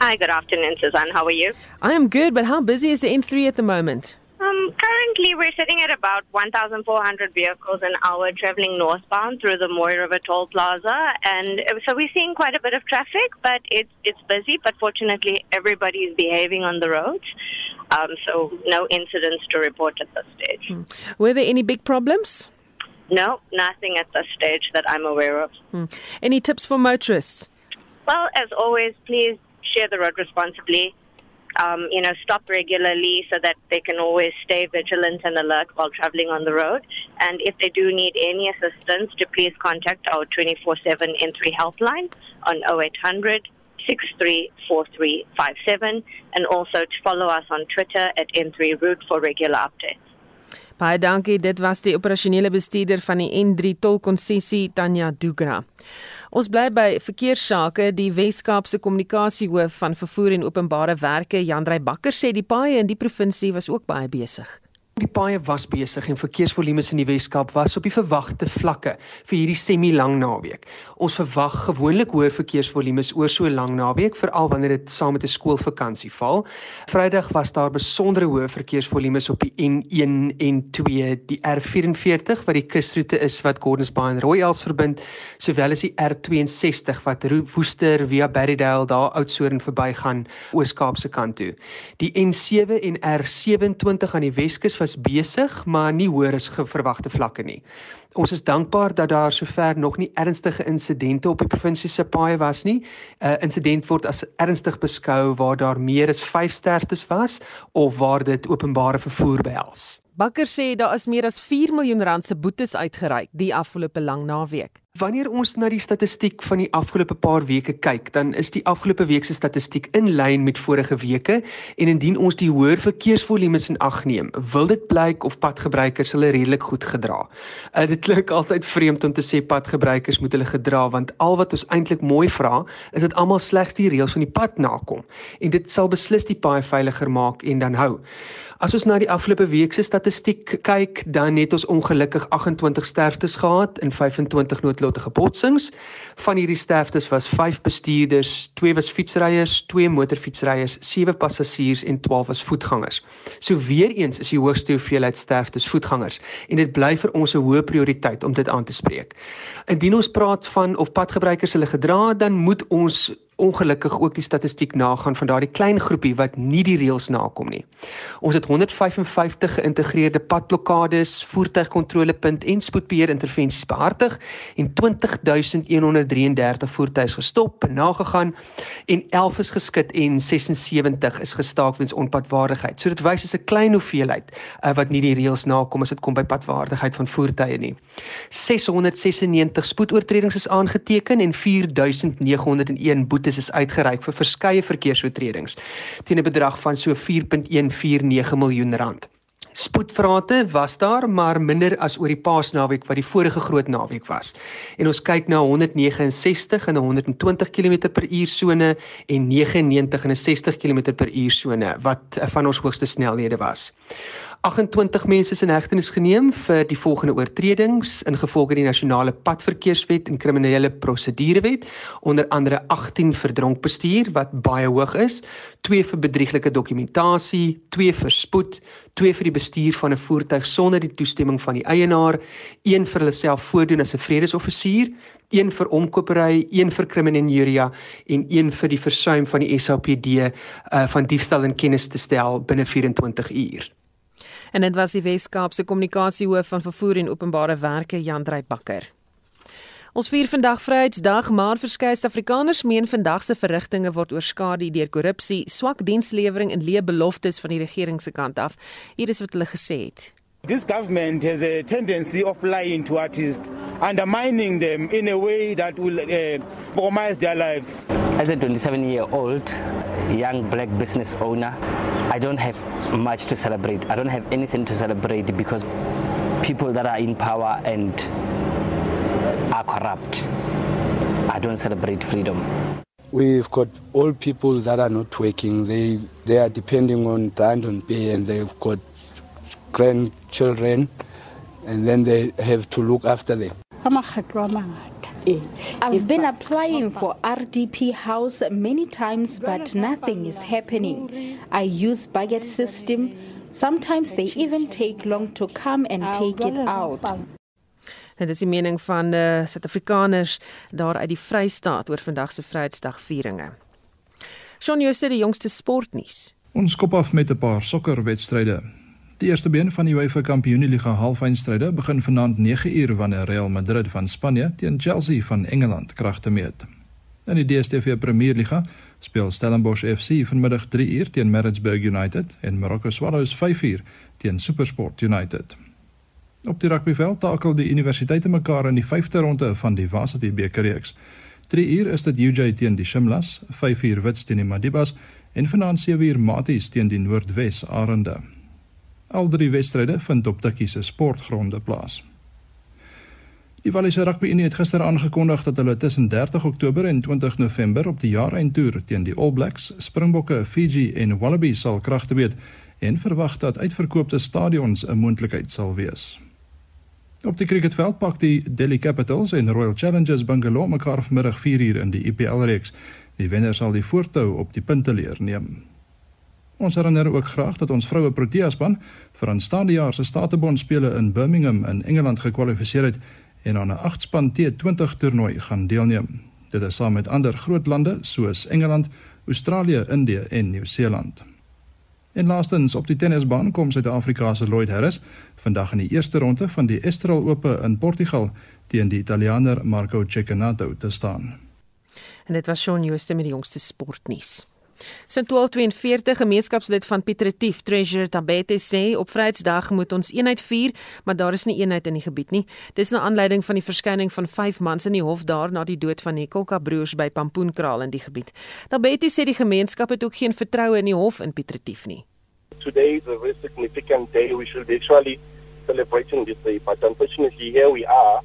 Hi, good afternoon, Suzanne. How are you? I am good, but how busy is the N3 at the moment? Um, currently, we're sitting at about 1,400 vehicles an hour traveling northbound through the Moy River Toll Plaza, and so we're seeing quite a bit of traffic. But it's it's busy. But fortunately, everybody is behaving on the roads, um, so no incidents to report at this stage. Hmm. Were there any big problems? No, nothing at this stage that I'm aware of. Hmm. Any tips for motorists? Well, as always, please share the road responsibly. Um, you know, stop regularly so that they can always stay vigilant and alert while traveling on the road. And if they do need any assistance, to please contact our 24/7 N3 helpline on 0800 634357 and also to follow us on Twitter at N3 Route for regular updates. Baie dankie. Dit was die operasionele bestuurder van die N3 tolkonsessie Tanya Dugra. Ons bly by verkeerssake. Die Wes-Kaapse kommunikasiehoof van vervoer en openbare werke, Jandrey Bakker, sê die paaie in die provinsie was ook baie besig. Die paaie was besig en verkeersvolumes in die Weskaap was op die verwagte vlakke vir hierdie semi-lang naweek. Ons verwag gewoonlik hoër verkeersvolumes oor so 'n lang naweek, veral wanneer dit saam met 'n skoolvakansie val. Vrydag was daar besondere hoë verkeersvolumes op die N1 en 2, die R44 wat die kusroete is wat Gordons Bay en Royals verbind, sowel as die R62 wat Woester via Berrydale daar Oudtshoorn verbygaan Oos-Kaapse kant toe. Die N7 en R27 aan die Weskus was besig, maar nie hoër as verwagte vlakke nie. Ons is dankbaar dat daar sover nog nie ernstige insidente op die provinsie se paaie was nie. 'n uh, Insident word as ernstig beskou waar daar meer as 5 sterftes was of waar dit openbare vervoer behels. Bakker sê daar is meer as 4 miljoen rand se boetes uitgereik die afgelope lang naweek. Wanneer ons na die statistiek van die afgelope paar weke kyk, dan is die afgelope week se statistiek in lyn met vorige weke en indien ons die hoër verkeersvolumes in ag neem, wil dit blyk of padgebruikers hulle redelik goed gedra. Uh, dit klink altyd vreemd om te sê padgebruikers moet hulle gedra want al wat ons eintlik mooi vra, is dat almal slegs die reëls van die pad nakom en dit sal beslis die paai veiliger maak en dan hou. As ons na die afgelope week se statistiek kyk, dan het ons ongelukkig 28 sterftes gehad in 25 noodlottige botsings. Van hierdie sterftes was 5 bestuurders, 2 was fietsryers, 2 motorfietsryers, 7 passasiers en 12 was voetgangers. So weer eens is die hoogste hoeveelheid sterftes voetgangers en dit bly vir ons 'n hoë prioriteit om dit aan te spreek. Indien ons praat van of padgebruikers hulle gedra, dan moet ons ongelukkig ook die statistiek nagaan van daardie klein groepie wat nie die reëls nakom nie. Ons het 155 geïntegreerde padblokkades, voertuigkontrolepunt en spoedbeheer intervensies behartig en 20133 voertuie gestop, nagegaan en 11 is geskit en 76 is gestaak weens onpadwaardigheid. So dit wys is 'n klein hoeveelheid uh, wat nie die reëls nakom as dit kom by padwaardigheid van voertuie nie. 696 spoedoortredings is aangeteken en 4901 boete boetes is uitgereik vir verskeie verkeersoortredings teen 'n bedrag van so 4.149 miljoen rand. Spoedvrate was daar, maar minder as oor die Paasnaweek wat die vorige groot naweek was. En ons kyk na 169 en 120 km/h sone en 99 en 60 km/h sone wat van ons hoogste snelhede was. 28 mense is in hegtenis geneem vir die volgende oortredings ingevolge die nasionale padverkeerswet en kriminele prosedurewet onder andere 18 vir dronk bestuur wat baie hoog is 2 vir bedrieglike dokumentasie 2 vir spoed 2 vir die bestuur van 'n voertuig sonder die toestemming van die eienaar 1 vir hulle self voordoen as 'n vredesoffisier 1 vir omkopery 1 vir kriminalia en 1 vir die versuim van die SAPD uh, eh, van diefstal en kennis te stel binne 24 uur en dit was die Wes-Kaapse kommunikasiehoof van vervoer en openbare werke Jan Drey Bakker. Ons vier vandag Vryheidsdag, maar verskeie Suid-Afrikaners meen vandag se verrigtinge word oorskadu deur korrupsie, swak dienslewering en leë beloftes van die regering se kant af. Hier is wat hulle gesê het. This government has a tendency of lying to artists undermining them in a way that will uh, compromise their lives. As a 27 year old young black business owner, I don't have much to celebrate. I don't have anything to celebrate because people that are in power and are corrupt. I don't celebrate freedom. We've got old people that are not working. They they are depending on Brandon pay, and they've got grandchildren and then they have to look after them. I've been applying for RDP house many times but nothing is happening. I use budget system. Sometimes they even take long to come and take it out. Dit is die mening van die uh, Suid-Afrikaners daar uit die Vrystaat oor vandag se Vryheidsdagvieringe. Shaun Jooste die jongste sportnuus. Ons kop af met 'n paar sokkerwedstryde. Die eerste been van die UEFA Kampioenligga halfeindstryde begin vanaand 9uur wanneer Real Madrid van Spanje teen Chelsea van Engeland kragte meet. In die DStv Premierliga speel Stellenbosch FC vanmiddag 3uur teen Maritzburg United en Marokko Swallows 5uur teen SuperSport United. Op die rugbyveld takel die universiteite mekaar in die 5de ronde van die Varsity bekerreeks. 3 uur is dit UJ teen die Shimlas, 5 uur Wits teen die Madibas en vanaand 7 uur Maties teen die Noordwes Arende. Al drie wedstryde vind op Tikkie se sportgronde plaas. Die Walliser Rugby Unie het gister aangekondig dat hulle tussen 30 Oktober en 20 November op die jaareindtoer teen die All Blacks, Springbokke, Fiji en Wallabies sal kragte weet en verwag dat uitverkoopte stadions 'n moontlikheid sal wees. Op die cricketveld pak die Delhi Capitals en Royal Challengers Bangalore mekaar vanmiddag 4uur in die IPL reeks. Die wenner sal die voortou op die punteleer neem. Ons herinner ook graag dat ons vroue Protea span vir aanstaande jaar se Statebond spele in Birmingham in Engeland gekwalifiseer het en aan 'n 8-span T20 toernooi gaan deelneem. Dit is saam met ander groot lande soos Engeland, Australië, Indië en Nieu-Seeland. En laastens op die tennisbaan kom Suid-Afrika se Lloyd Harris vandag in die eerste ronde van die Estoril Ope in Portugal teen die Italianer Marco Cecchinato te staan. En dit was Shaun Jooste met die jongste sportnuus. Sint 1242 gemeenskapslid van Pietretief Treasure Tabete sê op Vrydag moet ons eenheid vier, maar daar is nie eenheid in die gebied nie. Dis na aanleiding van die verskyning van 5 mans in die hof daar na die dood van die Kokka broers by Pampoenkraal in die gebied. Tabete sê die gemeenskap het ook geen vertroue in die hof in Pietretief nie. today is a very significant day. We should be actually celebrating this day, but unfortunately, here we are.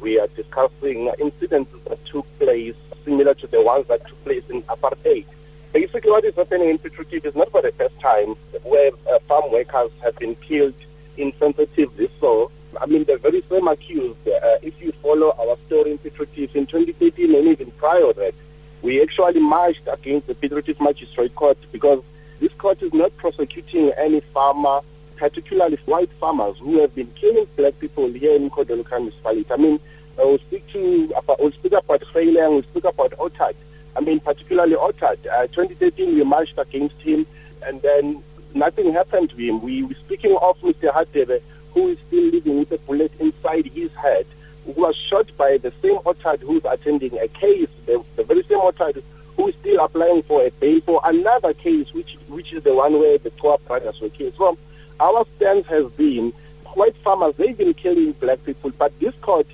We are discussing incidents that took place similar to the ones that took place in apartheid. Basically, what is happening in Pitrukip is not for the first time where uh, farm workers have been killed insensitively. So, I mean, the very same accused, uh, if you follow our story in Pitrukip in 2013 and even prior that, we actually marched against the Pitrukip Magistrate Court because this court is not prosecuting any farmer, particularly white farmers who have been killing black people here in Kodoluka municipality. I mean, we will speak to about, we'll speak about Khaylang, we'll speak about Otad. I mean, particularly Otad. Uh, 2013, we marched against him, and then nothing happened to him. We were speaking of Mr. Hadebe, who is still living with a bullet inside his head, who was shot by the same Otad who's attending a case, the, the very same Otad who is still applying for a bail for another case, which which is the one where the Toa brothers were killed. So our stance has been white farmers, they've been killing black people, but this court,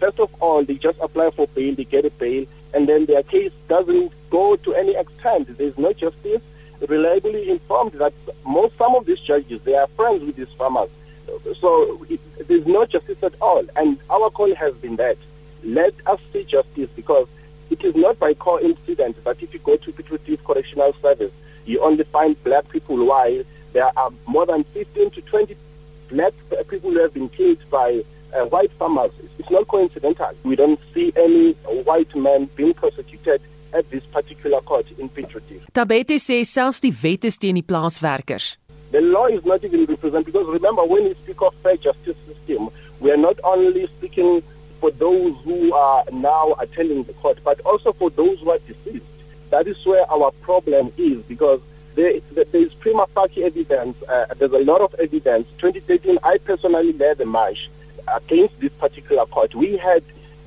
first of all, they just apply for bail, they get a bail, and then their case doesn't go to any extent. There's no justice. Reliably informed that most some of these judges they are friends with these farmers, so it, there's no justice at all. And our call has been that let us see justice because it is not by coincidence that if you go to Pitrotif Correctional Service, you only find black people while there are more than 15 to 20 black people who have been killed by uh, white farmers. It's not coincidental. We don't see any white men being prosecuted at this particular court in Pitrotif. Tabete sê selfs die wet is teen die plaaswerkers. The law is not even represented because remember when we speak of fair justice system, we are not only speaking for those who are now attending the court, but also for those who are deceased. That is where our problem is because there, there is prima facie evidence. Uh, there's a lot of evidence. 2013, I personally led the march against this particular court. We had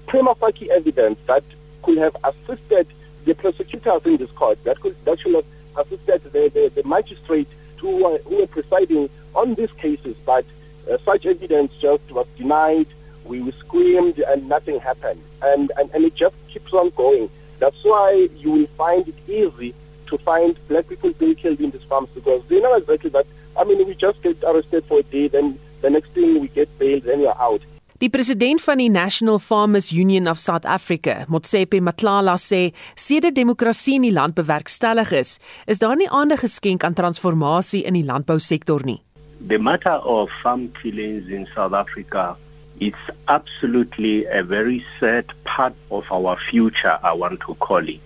prima facie evidence that could have assisted the prosecutors in this court, that could that should have assisted the, the, the magistrate who were, who were presiding on these cases, but uh, such evidence just was denied we, we screamed and nothing happened. And, and, and it just keeps on going. That's why you will find it easy to find black people being killed in these farms because they know exactly that. I mean, we just get arrested for a day, then the next thing we get bailed, then you're out. Die president van die National Farmers Union of South Africa, Motsepe Matlala sê, sedert demokrasie in die land bewerkstellig is, is daar nie aandag geskenk aan transformasie in die landbousektor nie. The matter of farm killings in South Africa it's absolutely a very sad part of our future, I want to call it.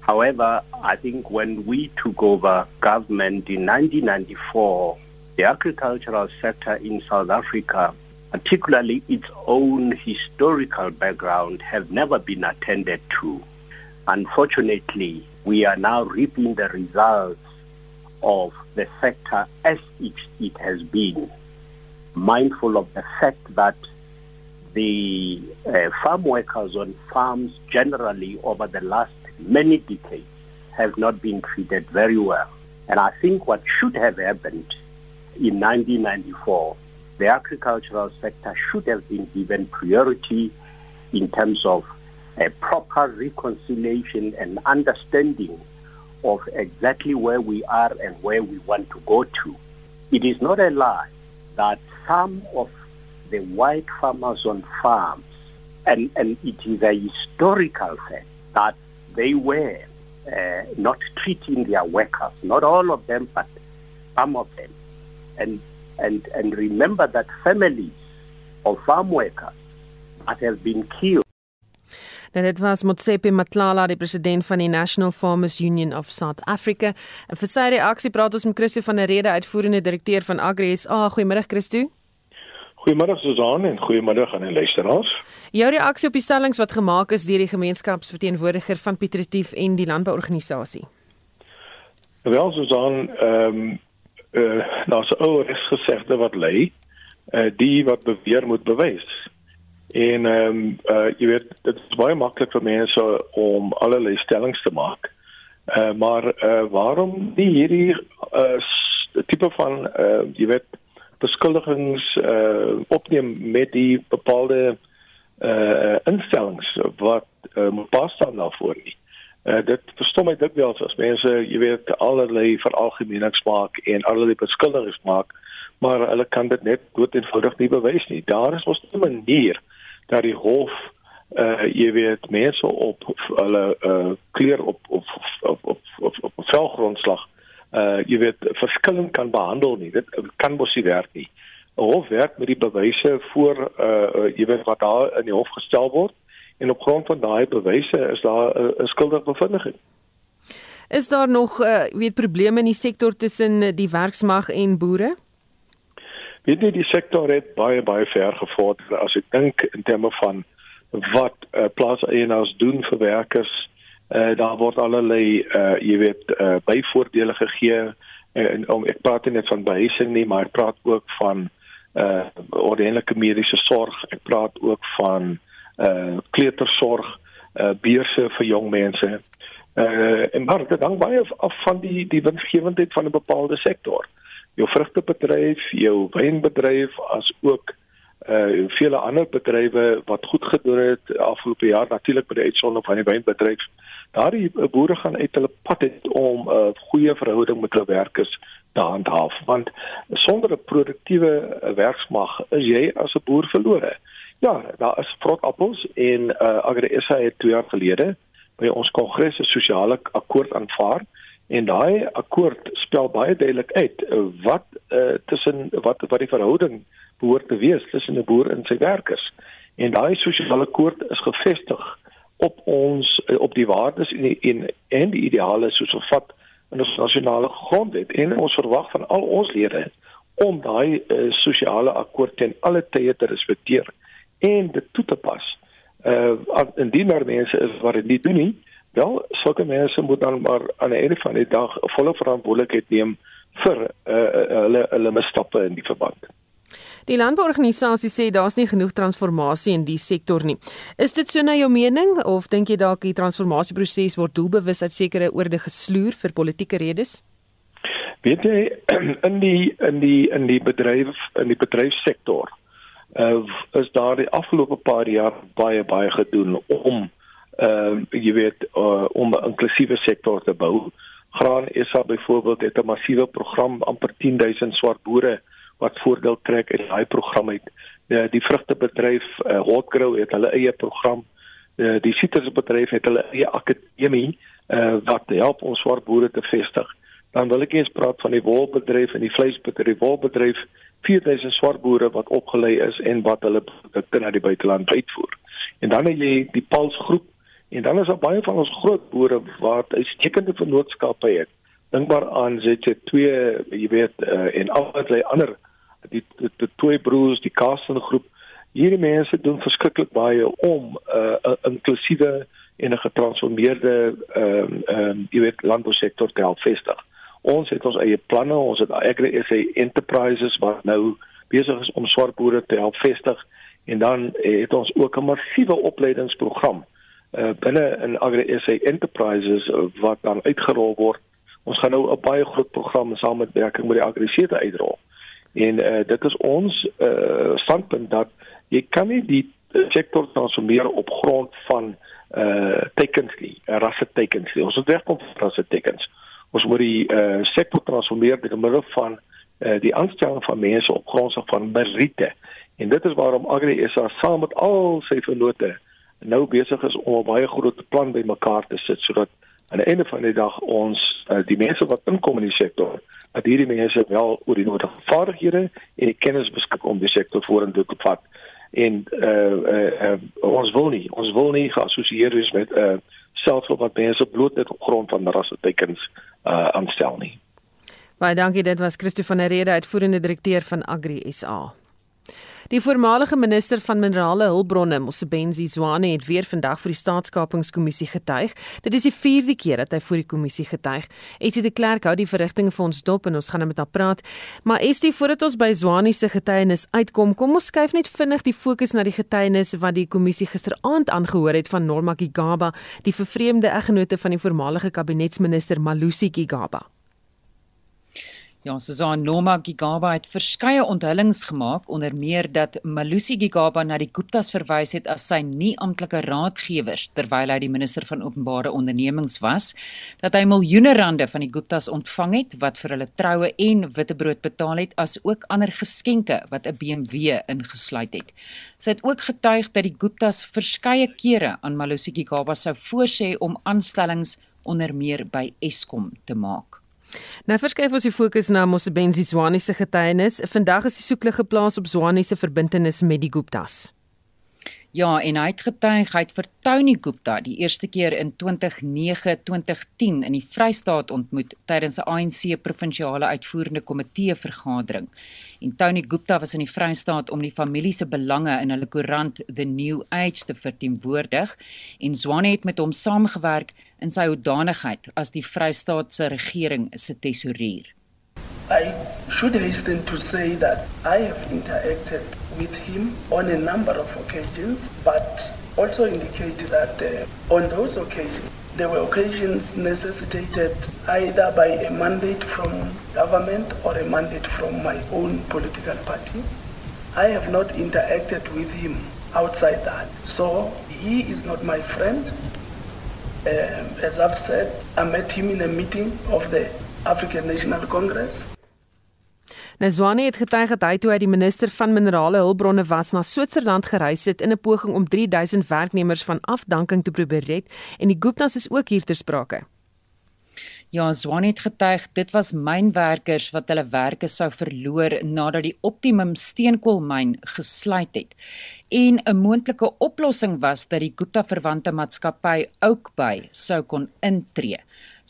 However, I think when we took over government in 1994, the agricultural sector in South Africa particularly its own historical background, have never been attended to. Unfortunately, we are now reaping the results of the sector as it, it has been, mindful of the fact that the uh, farm workers on farms generally over the last many decades have not been treated very well. And I think what should have happened in 1994 the agricultural sector should have been given priority in terms of a proper reconciliation and understanding of exactly where we are and where we want to go to. It is not a lie that some of the white farmers on farms, and, and it is a historical fact that they were uh, not treating their workers, not all of them, but some of them. And and, and remember that families of farm workers that have been killed. Nou dit was Motsepe Matlala, die president van die National Farmers Union of South Africa. En vir sy reaksie praat ons met Christo van der Rede, uitvoerende direkteur van Agri SA. Goeiemôre Christo. Goeiemôre Susan en goeiemôre aan die luisteraars. Jou reaksie op die stellings wat gemaak is deur die gemeenskapsverteenwoordiger van Pietretief en die landbouorganisasie. Wel Susan, ehm um, uh daar's 'n ou regsgesegde wat lê uh die wat beweer moet bewys. En ehm um, uh jy weet dit is baie maklik vir mense om allerlei stellings te maak. Uh maar uh waarom nie hierdie uh tipe van uh jy weet beskuldigings uh opneem met die bepaalde uh instellings wat uh, pas dan daarvoor nie. Uh, dit verstom my dikwels as mense, jy weet, allerlei veralgemenings maak en allerlei beskuldigings maak, maar hulle kan dit net dood eenvoudig nie bewys nie. Daar is mos 'n manier dat die hof uh jy weet mense op hulle uh kleur op op op op op, op, op velgrondslag uh jy weet verskillend kan behandel nie. Dit kan mos nie werk nie. 'n Hof werk met die bewyse voor uh, jy weet wat daar in die hof gestel word en op grond van daai bewyse is daar 'n skuldige bevinding. Is daar nog uh, weet probleme in die sektor tussen die werksmag en boere? Weet jy die sektor het baie baie ver gevorder as ek dink in terme van wat uh, plaaseienaars doen vir werkers. Uh, daar word allerlei uh, jy weet uh, byvoordele gegee en om ek praat nie net van behuising nie, maar ek praat ook van uh ordentlike mediese sorg. Ek praat ook van uh kleutersorg, uh beurse vir jong mense. Uh en maar dit hang baie af van die die winsgewendheid van 'n bepaalde sektor. Jou vrugtebedryf, jou wynbedryf as ook uh vele ander bedrywe wat goed gedoen het afgelope jaar natuurlik by die uitsondering van die wynbedryf. Daardie boere gaan uit hulle pad het om 'n uh, goeie verhouding met hulle werkers te handhaaf want sonder 'n produktiewe werksmag is jy as 'n boer verlore. Ja, daar is vrot appels en uh, Agri SA het 2 jaar gelede by ons kongres 'n sosiale akkoord aanvaar en daai akkoord spel baie duidelik uit uh, wat uh, tussen wat wat die verhouding behoort te wees tussen 'n boer en sy werkers. En daai sosiale akkoord is gefestig op ons op die waardes en die, en, en die ideale soos wat in ons nasionale grondwet en ons verwag van al ons lede om daai uh, sosiale akkoord ten alle tye te respekteer en dit toe te pas. Uh indien daar mense is wat dit nie doen nie, wel sulke mense moet dan maar aan die einde van die dag volle verantwoordelikheid neem vir uh hulle hulle misstappe in die verband. Die landbouorganisasie sê daar's nie genoeg transformasie in die sektor nie. Is dit so na jou mening of dink jy dalk die transformasieproses word doelbewus uit sekere oorde gesloer vir politieke redes? Weet jy in die in die in die bedryf in die bedryfsektor uh, is daar die afgelope paar jaar baie baie gedoen om ehm uh, jy weet uh, om 'n inklusiewe sektor te bou. Graan SA byvoorbeeld het 'n massiewe program amper 10000 swart boere wat voordeel trek uit daai program uit. Uh, die vrugtebedryf uh, Hotgrow het hulle eie program. Uh, die sitrusbedryf het hulle eie akademie uh, wat help ons swart boere te vestig. Dan wil ek eens praat van die wolbedryf en die vleisbedryf. Die wolbedryf 4000 swart boere wat opgelei is en wat hulle produkte na die buiteland uitvoer. En dan het jy die Pals groep En dan is daar baie van ons groot boere wat uitstekende vennootskappe het. Dink maar aan ZC2, jy weet, uh, en allerlei ander die die, twee broers, die Carson groep. Hierdie mense doen verskriklik baie om uh, 'n inklusiewe en 'n getransformeerde ehm uh, ehm uh, jy weet landbousektor te help vestig. Ons het ons eie planne, ons het Agri SA Enterprises wat nou besig is om swart boere te help vestig en dan het ons ook 'n massiewe opleidingsprogram uh, binne in Agri SA Enterprises uh, wat dan uitgerol word. Ons gaan nou 'n baie groot program in samewerking met die Agri SA uitrol. En uh, dit is ons uh, standpunt dat jy kan nie die sektor transformeer op grond van uh tekens nie, rasse tekens nie. Ons moet wegkom van rasse tekens. Ons moet die uh sektor transformeer deur middel van uh die aanstelling van mense op grond van meriete. En dit is waarom Agri SA saam met al sy vennote nou besig is om 'n baie groot plan bymekaar te sit sodat aan die einde van die dag ons uh, die mense wat inkom in die sektor dat hierdie mense wel oor die nodige vaardighede en die kennis beskik om die sektor vorentoe te vat en uh, uh, uh, ons wil nie ons wil nie geassosieer wees met uh, selfs wat mense bloot net op grond van rasse tekens uh, aanstel nie. Baie dankie dit was Christo van der Rede uitvoerende direkteur van Agri SA Die voormalige minister van minerale hulpbronne, Mosebenzi Zwane, het weer vandag vir die staatskapingskommissie getuig. Dit is die 4de keer dat hy voor die kommissie getuig. Esie de Klerk hou die verrigtinge vir ons dop en ons gaan met haar praat. Maar Esie, voordat ons by Zwane se getuienis uitkom, kom ons skuif net vinnig die fokus na die getuienis wat die kommissie gisteraand aangehoor het van Norma Gigaba, die vervreemde eggenote van die voormalige kabinetsminister Malusi Gigaba. Ja, Susan Noma Gigaba het verskeie onthullings gemaak onder meer dat Malusi Gigaba na die Guptas verwys het as sy nie amptelike raadgewers terwyl hy die minister van openbare ondernemings was, dat hy miljoene rande van die Guptas ontvang het wat vir hulle troue en witbrood betaal het as ook ander geskenke wat 'n BMW ingesluit het. Sy het ook getuig dat die Guptas verskeie kere aan Malusi Gigaba sou voorsê om aanstellings onder meer by Eskom te maak. Nou verskuif ons die fokus na Mosebenzi Zwane se getuienis. Vandag is die soeklig geplaas op Zwane se verbintenis met die Guptas. Ja, en hy het getuig hy het vir Tony Gupta die eerste keer in 2009-2010 in die Vrystaat ontmoet tydens 'n ANC provinsiale uitvoerende komitee vergadering. En Tony Gupta was in die Vrystaat om die familie se belange in hulle koerant The New Age te verteenwoordig en Zwane het met hom saamgewerk in sy hoedanigheid as die Vrystaat se regering se tesourier. I should hasten to say that I have interacted with him on a number of occasions, but also indicate that uh, on those occasions, there were occasions necessitated either by a mandate from government or a mandate from my own political party. I have not interacted with him outside that. So he is not my friend. Uh, as I've said, I met him in a meeting of the African National Congress. Nazwani het getuig dat hy toe hy die minister van minerale hulpbronne was na Switserland gereis het in 'n poging om 3000 werknemers van afdanking te probeer red en die Guptas is ook hier ter sprake. Ja, Zwani het getuig dit was mynwerkers wat hulle werke sou verloor nadat die Optimum steenkoolmyn gesluit het. En 'n moontlike oplossing was dat die Gupta verwante maatskappy Oakbay sou kon intree.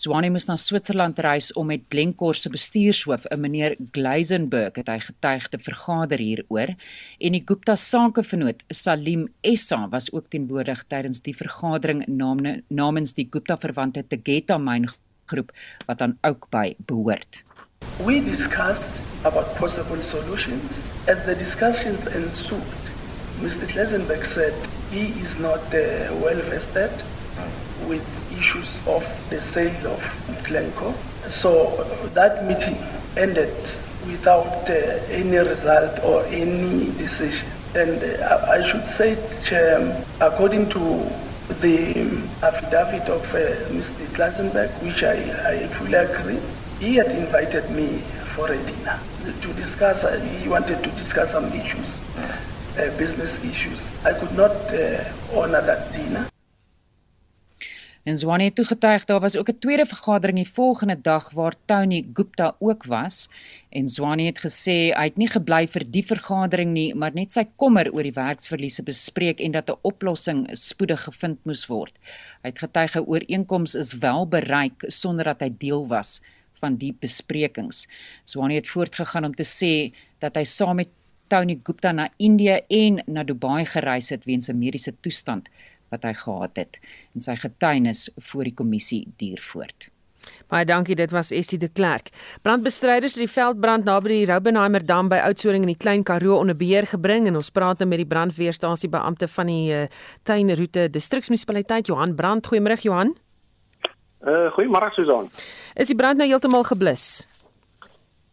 Swane moes na Switserland reis om met Glencore se bestuurshoof, 'n meneer Gleisenberg, het hy getuig te vergader hieroor en die Gupta sakevernoot Salim Essa was ook teenwoordig tydens die vergadering namens die Gupta verwante Tegeta myn groep wat aan Oakbay behoort. We discussed about possible solutions as the discussions ensued. Mr. Gleisenberg said he is not uh, well vested with issues of the sale of Glencore. So that meeting ended without uh, any result or any decision. And uh, I should say, um, according to the affidavit of uh, Mr. Klassenberg, which I, I fully agree, he had invited me for a dinner to discuss, uh, he wanted to discuss some issues, uh, business issues. I could not uh, honor that dinner. En Zwane het toegetuig daar was ook 'n tweede vergadering die volgende dag waar Tony Gupta ook was en Zwane het gesê hy het nie gebly vir die vergadering nie maar net sy kommer oor die werksverliese bespreek en dat 'n oplossing spoedig gevind moes word. Hy het getuig 'n ooreenkoms is wel bereik sonder dat hy deel was van die besprekings. Zwane het voortgegaan om te sê dat hy saam met Tony Gupta na Indië en na Dubai gereis het weens 'n mediese toestand wat hy gehad het en sy getuienis voor die kommissie duur voort. Baie dankie, dit was Estie de Klerk. Brandbestryders het die veldbrand naby die Roubenheimer dam by Oudtshoorn in die Klein Karoo onder beheer gebring en ons praat nou met die brandweerstasie beampte van die uh, Tuinroete distriksmunisipaliteit Johan Brand. Goeiemôre Johan. Uh goeiemôre Susan. Is die brand nou heeltemal geblus?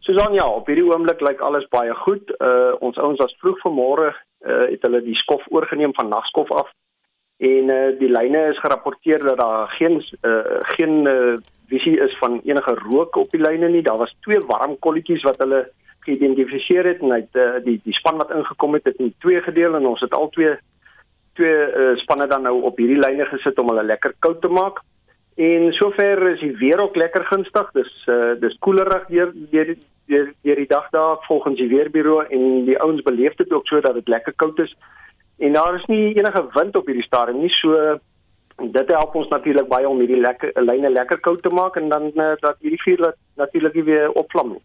Susan ja, op hierdie oomblik lyk alles baie goed. Uh ons ouens was vroeg vanmôre uh het hulle die skof oorgeneem van nagskof af en uh, die lyne is gerapporteer dat daar geen uh, geen uh, visie is van enige rook op die lyne nie. Daar was twee warm kolletjies wat hulle geïdentifiseer het en uit uh, die die span wat ingekom het het in twee gedeel en ons het al twee twee uh, spanne dan nou op hierdie lyne gesit om hulle lekker koud te maak. En sover is die weer ook lekker gunstig. Dis uh, dis koelerig deur deur deur die dag daar volgens die weerbureau en die ouens beleef dit ook so dat dit lekker koud is. En daar is nie enige wind op hierdie stadium nie, so dit help ons natuurlik baie om hierdie lekker lyne lekker koud te maak en dan uh, dat hierdie vuur natuurlik weer opvlam.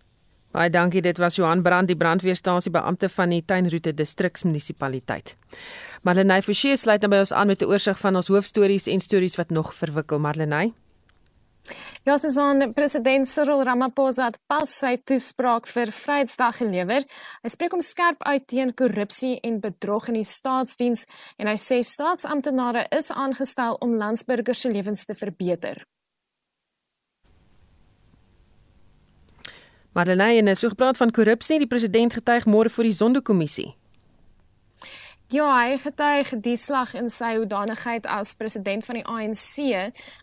Baie dankie, dit was Johan Brand, die brandweerstasie beampte van die Tuinroete distriksmunisipaliteit. Marlenae Forsie sluit nou by ons aan met 'n oorsig van ons hoofstories en stories wat nog verwikkel, Marlenae. Ja, Susan, president Cyril Ramaphosa het pas sy toespraak vir Vrydag gelewer. Hy spreek om skerp uit teen korrupsie en bedrog in die staatsdiens en hy sê staatsamptenare is aangestel om landsburgers se lewens te verbeter. Marlenae, en so gepraat van korrupsie, die president getuig môre voor die Sondekommissie. Ja, hy getuig die slag in sy hoedanigheid as president van die ANC.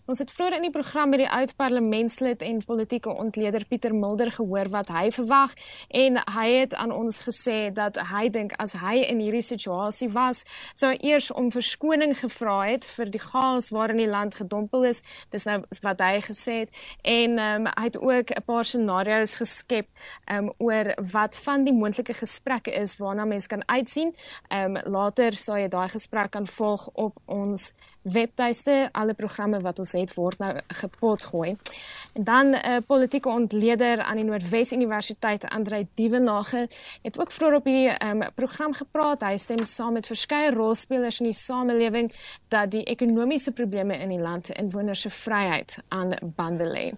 Ons het vroeër in die program met die oud-parlementslid en politieke ontleder Pieter Mulder gehoor wat hy verwag en hy het aan ons gesê dat hy dink as hy in hierdie situasie was, sou hy eers om verskoning gevra het vir die chaos waarin die land gedompel is. Dis nou wat hy gesê het en um, hy het ook 'n paar scenario's geskep um, oor wat van die moontlike gesprekke is waarna mense kan uitsien. Um, later sal jy daai gesprek kan volg op ons webtuiste. Alle programme wat ons het word nou gepot gooi. En dan 'n uh, politieke ontleder aan die Noordwes Universiteit, Andrei Dievenage, het ook vroeër op die um, program gepraat. Hy stem saam met verskeie rolspelers in die samelewing dat die ekonomiese probleme in die land inwoners se vryheid aan bande lê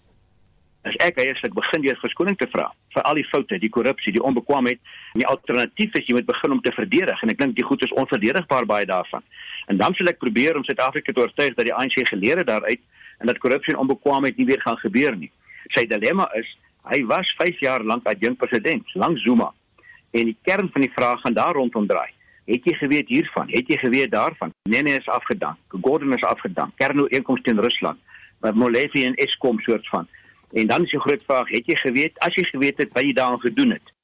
as ek eerslik begin deur verskoning te vra vir al die foute, die korrupsie, die onbekwaamheid die alternatief is jy moet begin om te verdedig en ek dink die goed is onverdedigbaar baie daarvan. En dan sal ek probeer om Suid-Afrika te oortuig dat die ANC geleer het daaruit en dat korrupsie en onbekwaamheid nie weer gaan gebeur nie. Sy dilemma is hy was 5 jaar lank adjunkt president, lank Zuma. En die kern van die vraag gaan daar rondom draai. Het jy geweet hiervan? Het jy geweet daarvan? Nene is afgedank. Gordon is afgedank. Kernooreenkoms teen Rusland. Maar Molefe en Eskom soort van En dan is die groot vraag, het jy geweet as jy geweet het wat jy daaraan gedoen het?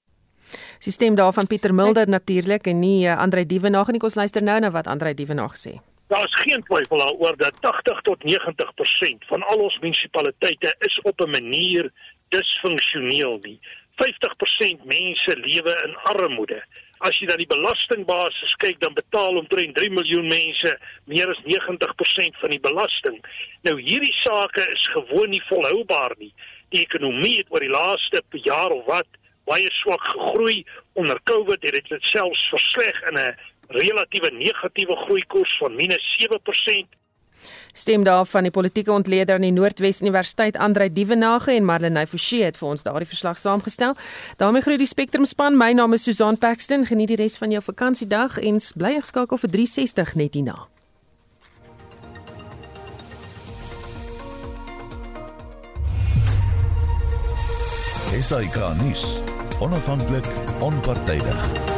Sisteem daarvan Pieter Mulder natuurlik en nie uh, Andrei Dievenage nie. Ons luister nou na wat Andrei Dievenage sê. Daar is geen twyfel daaroor dat 80 tot 90% van al ons munisipaliteite is op 'n manier disfunksioneel nie. 50% mense lewe in armoede. As jy na die belastingbasis kyk, dan betaal omtrent 3 miljoen mense meer as 90% van die belasting. Nou hierdie sake is gewoon nie volhoubaar nie. Die ekonomie het oor die laaste jaar of wat baie swak gegroei onder Covid het dit selfs versleg in 'n relatiewe negatiewe groeikoers van -7%. Stem daar van die politieke ontleder aan die Noordwes Universiteit Andrei Dievenage en Marlenae Forsie het vir ons daardie verslag saamgestel. daarmee groet die Spectrum span. My naam is Susan Paxton. Geniet die res van jou vakansiedag en bly geskakel vir 360 net hierna. Esai Kahnis, onafhanklik, onpartydig.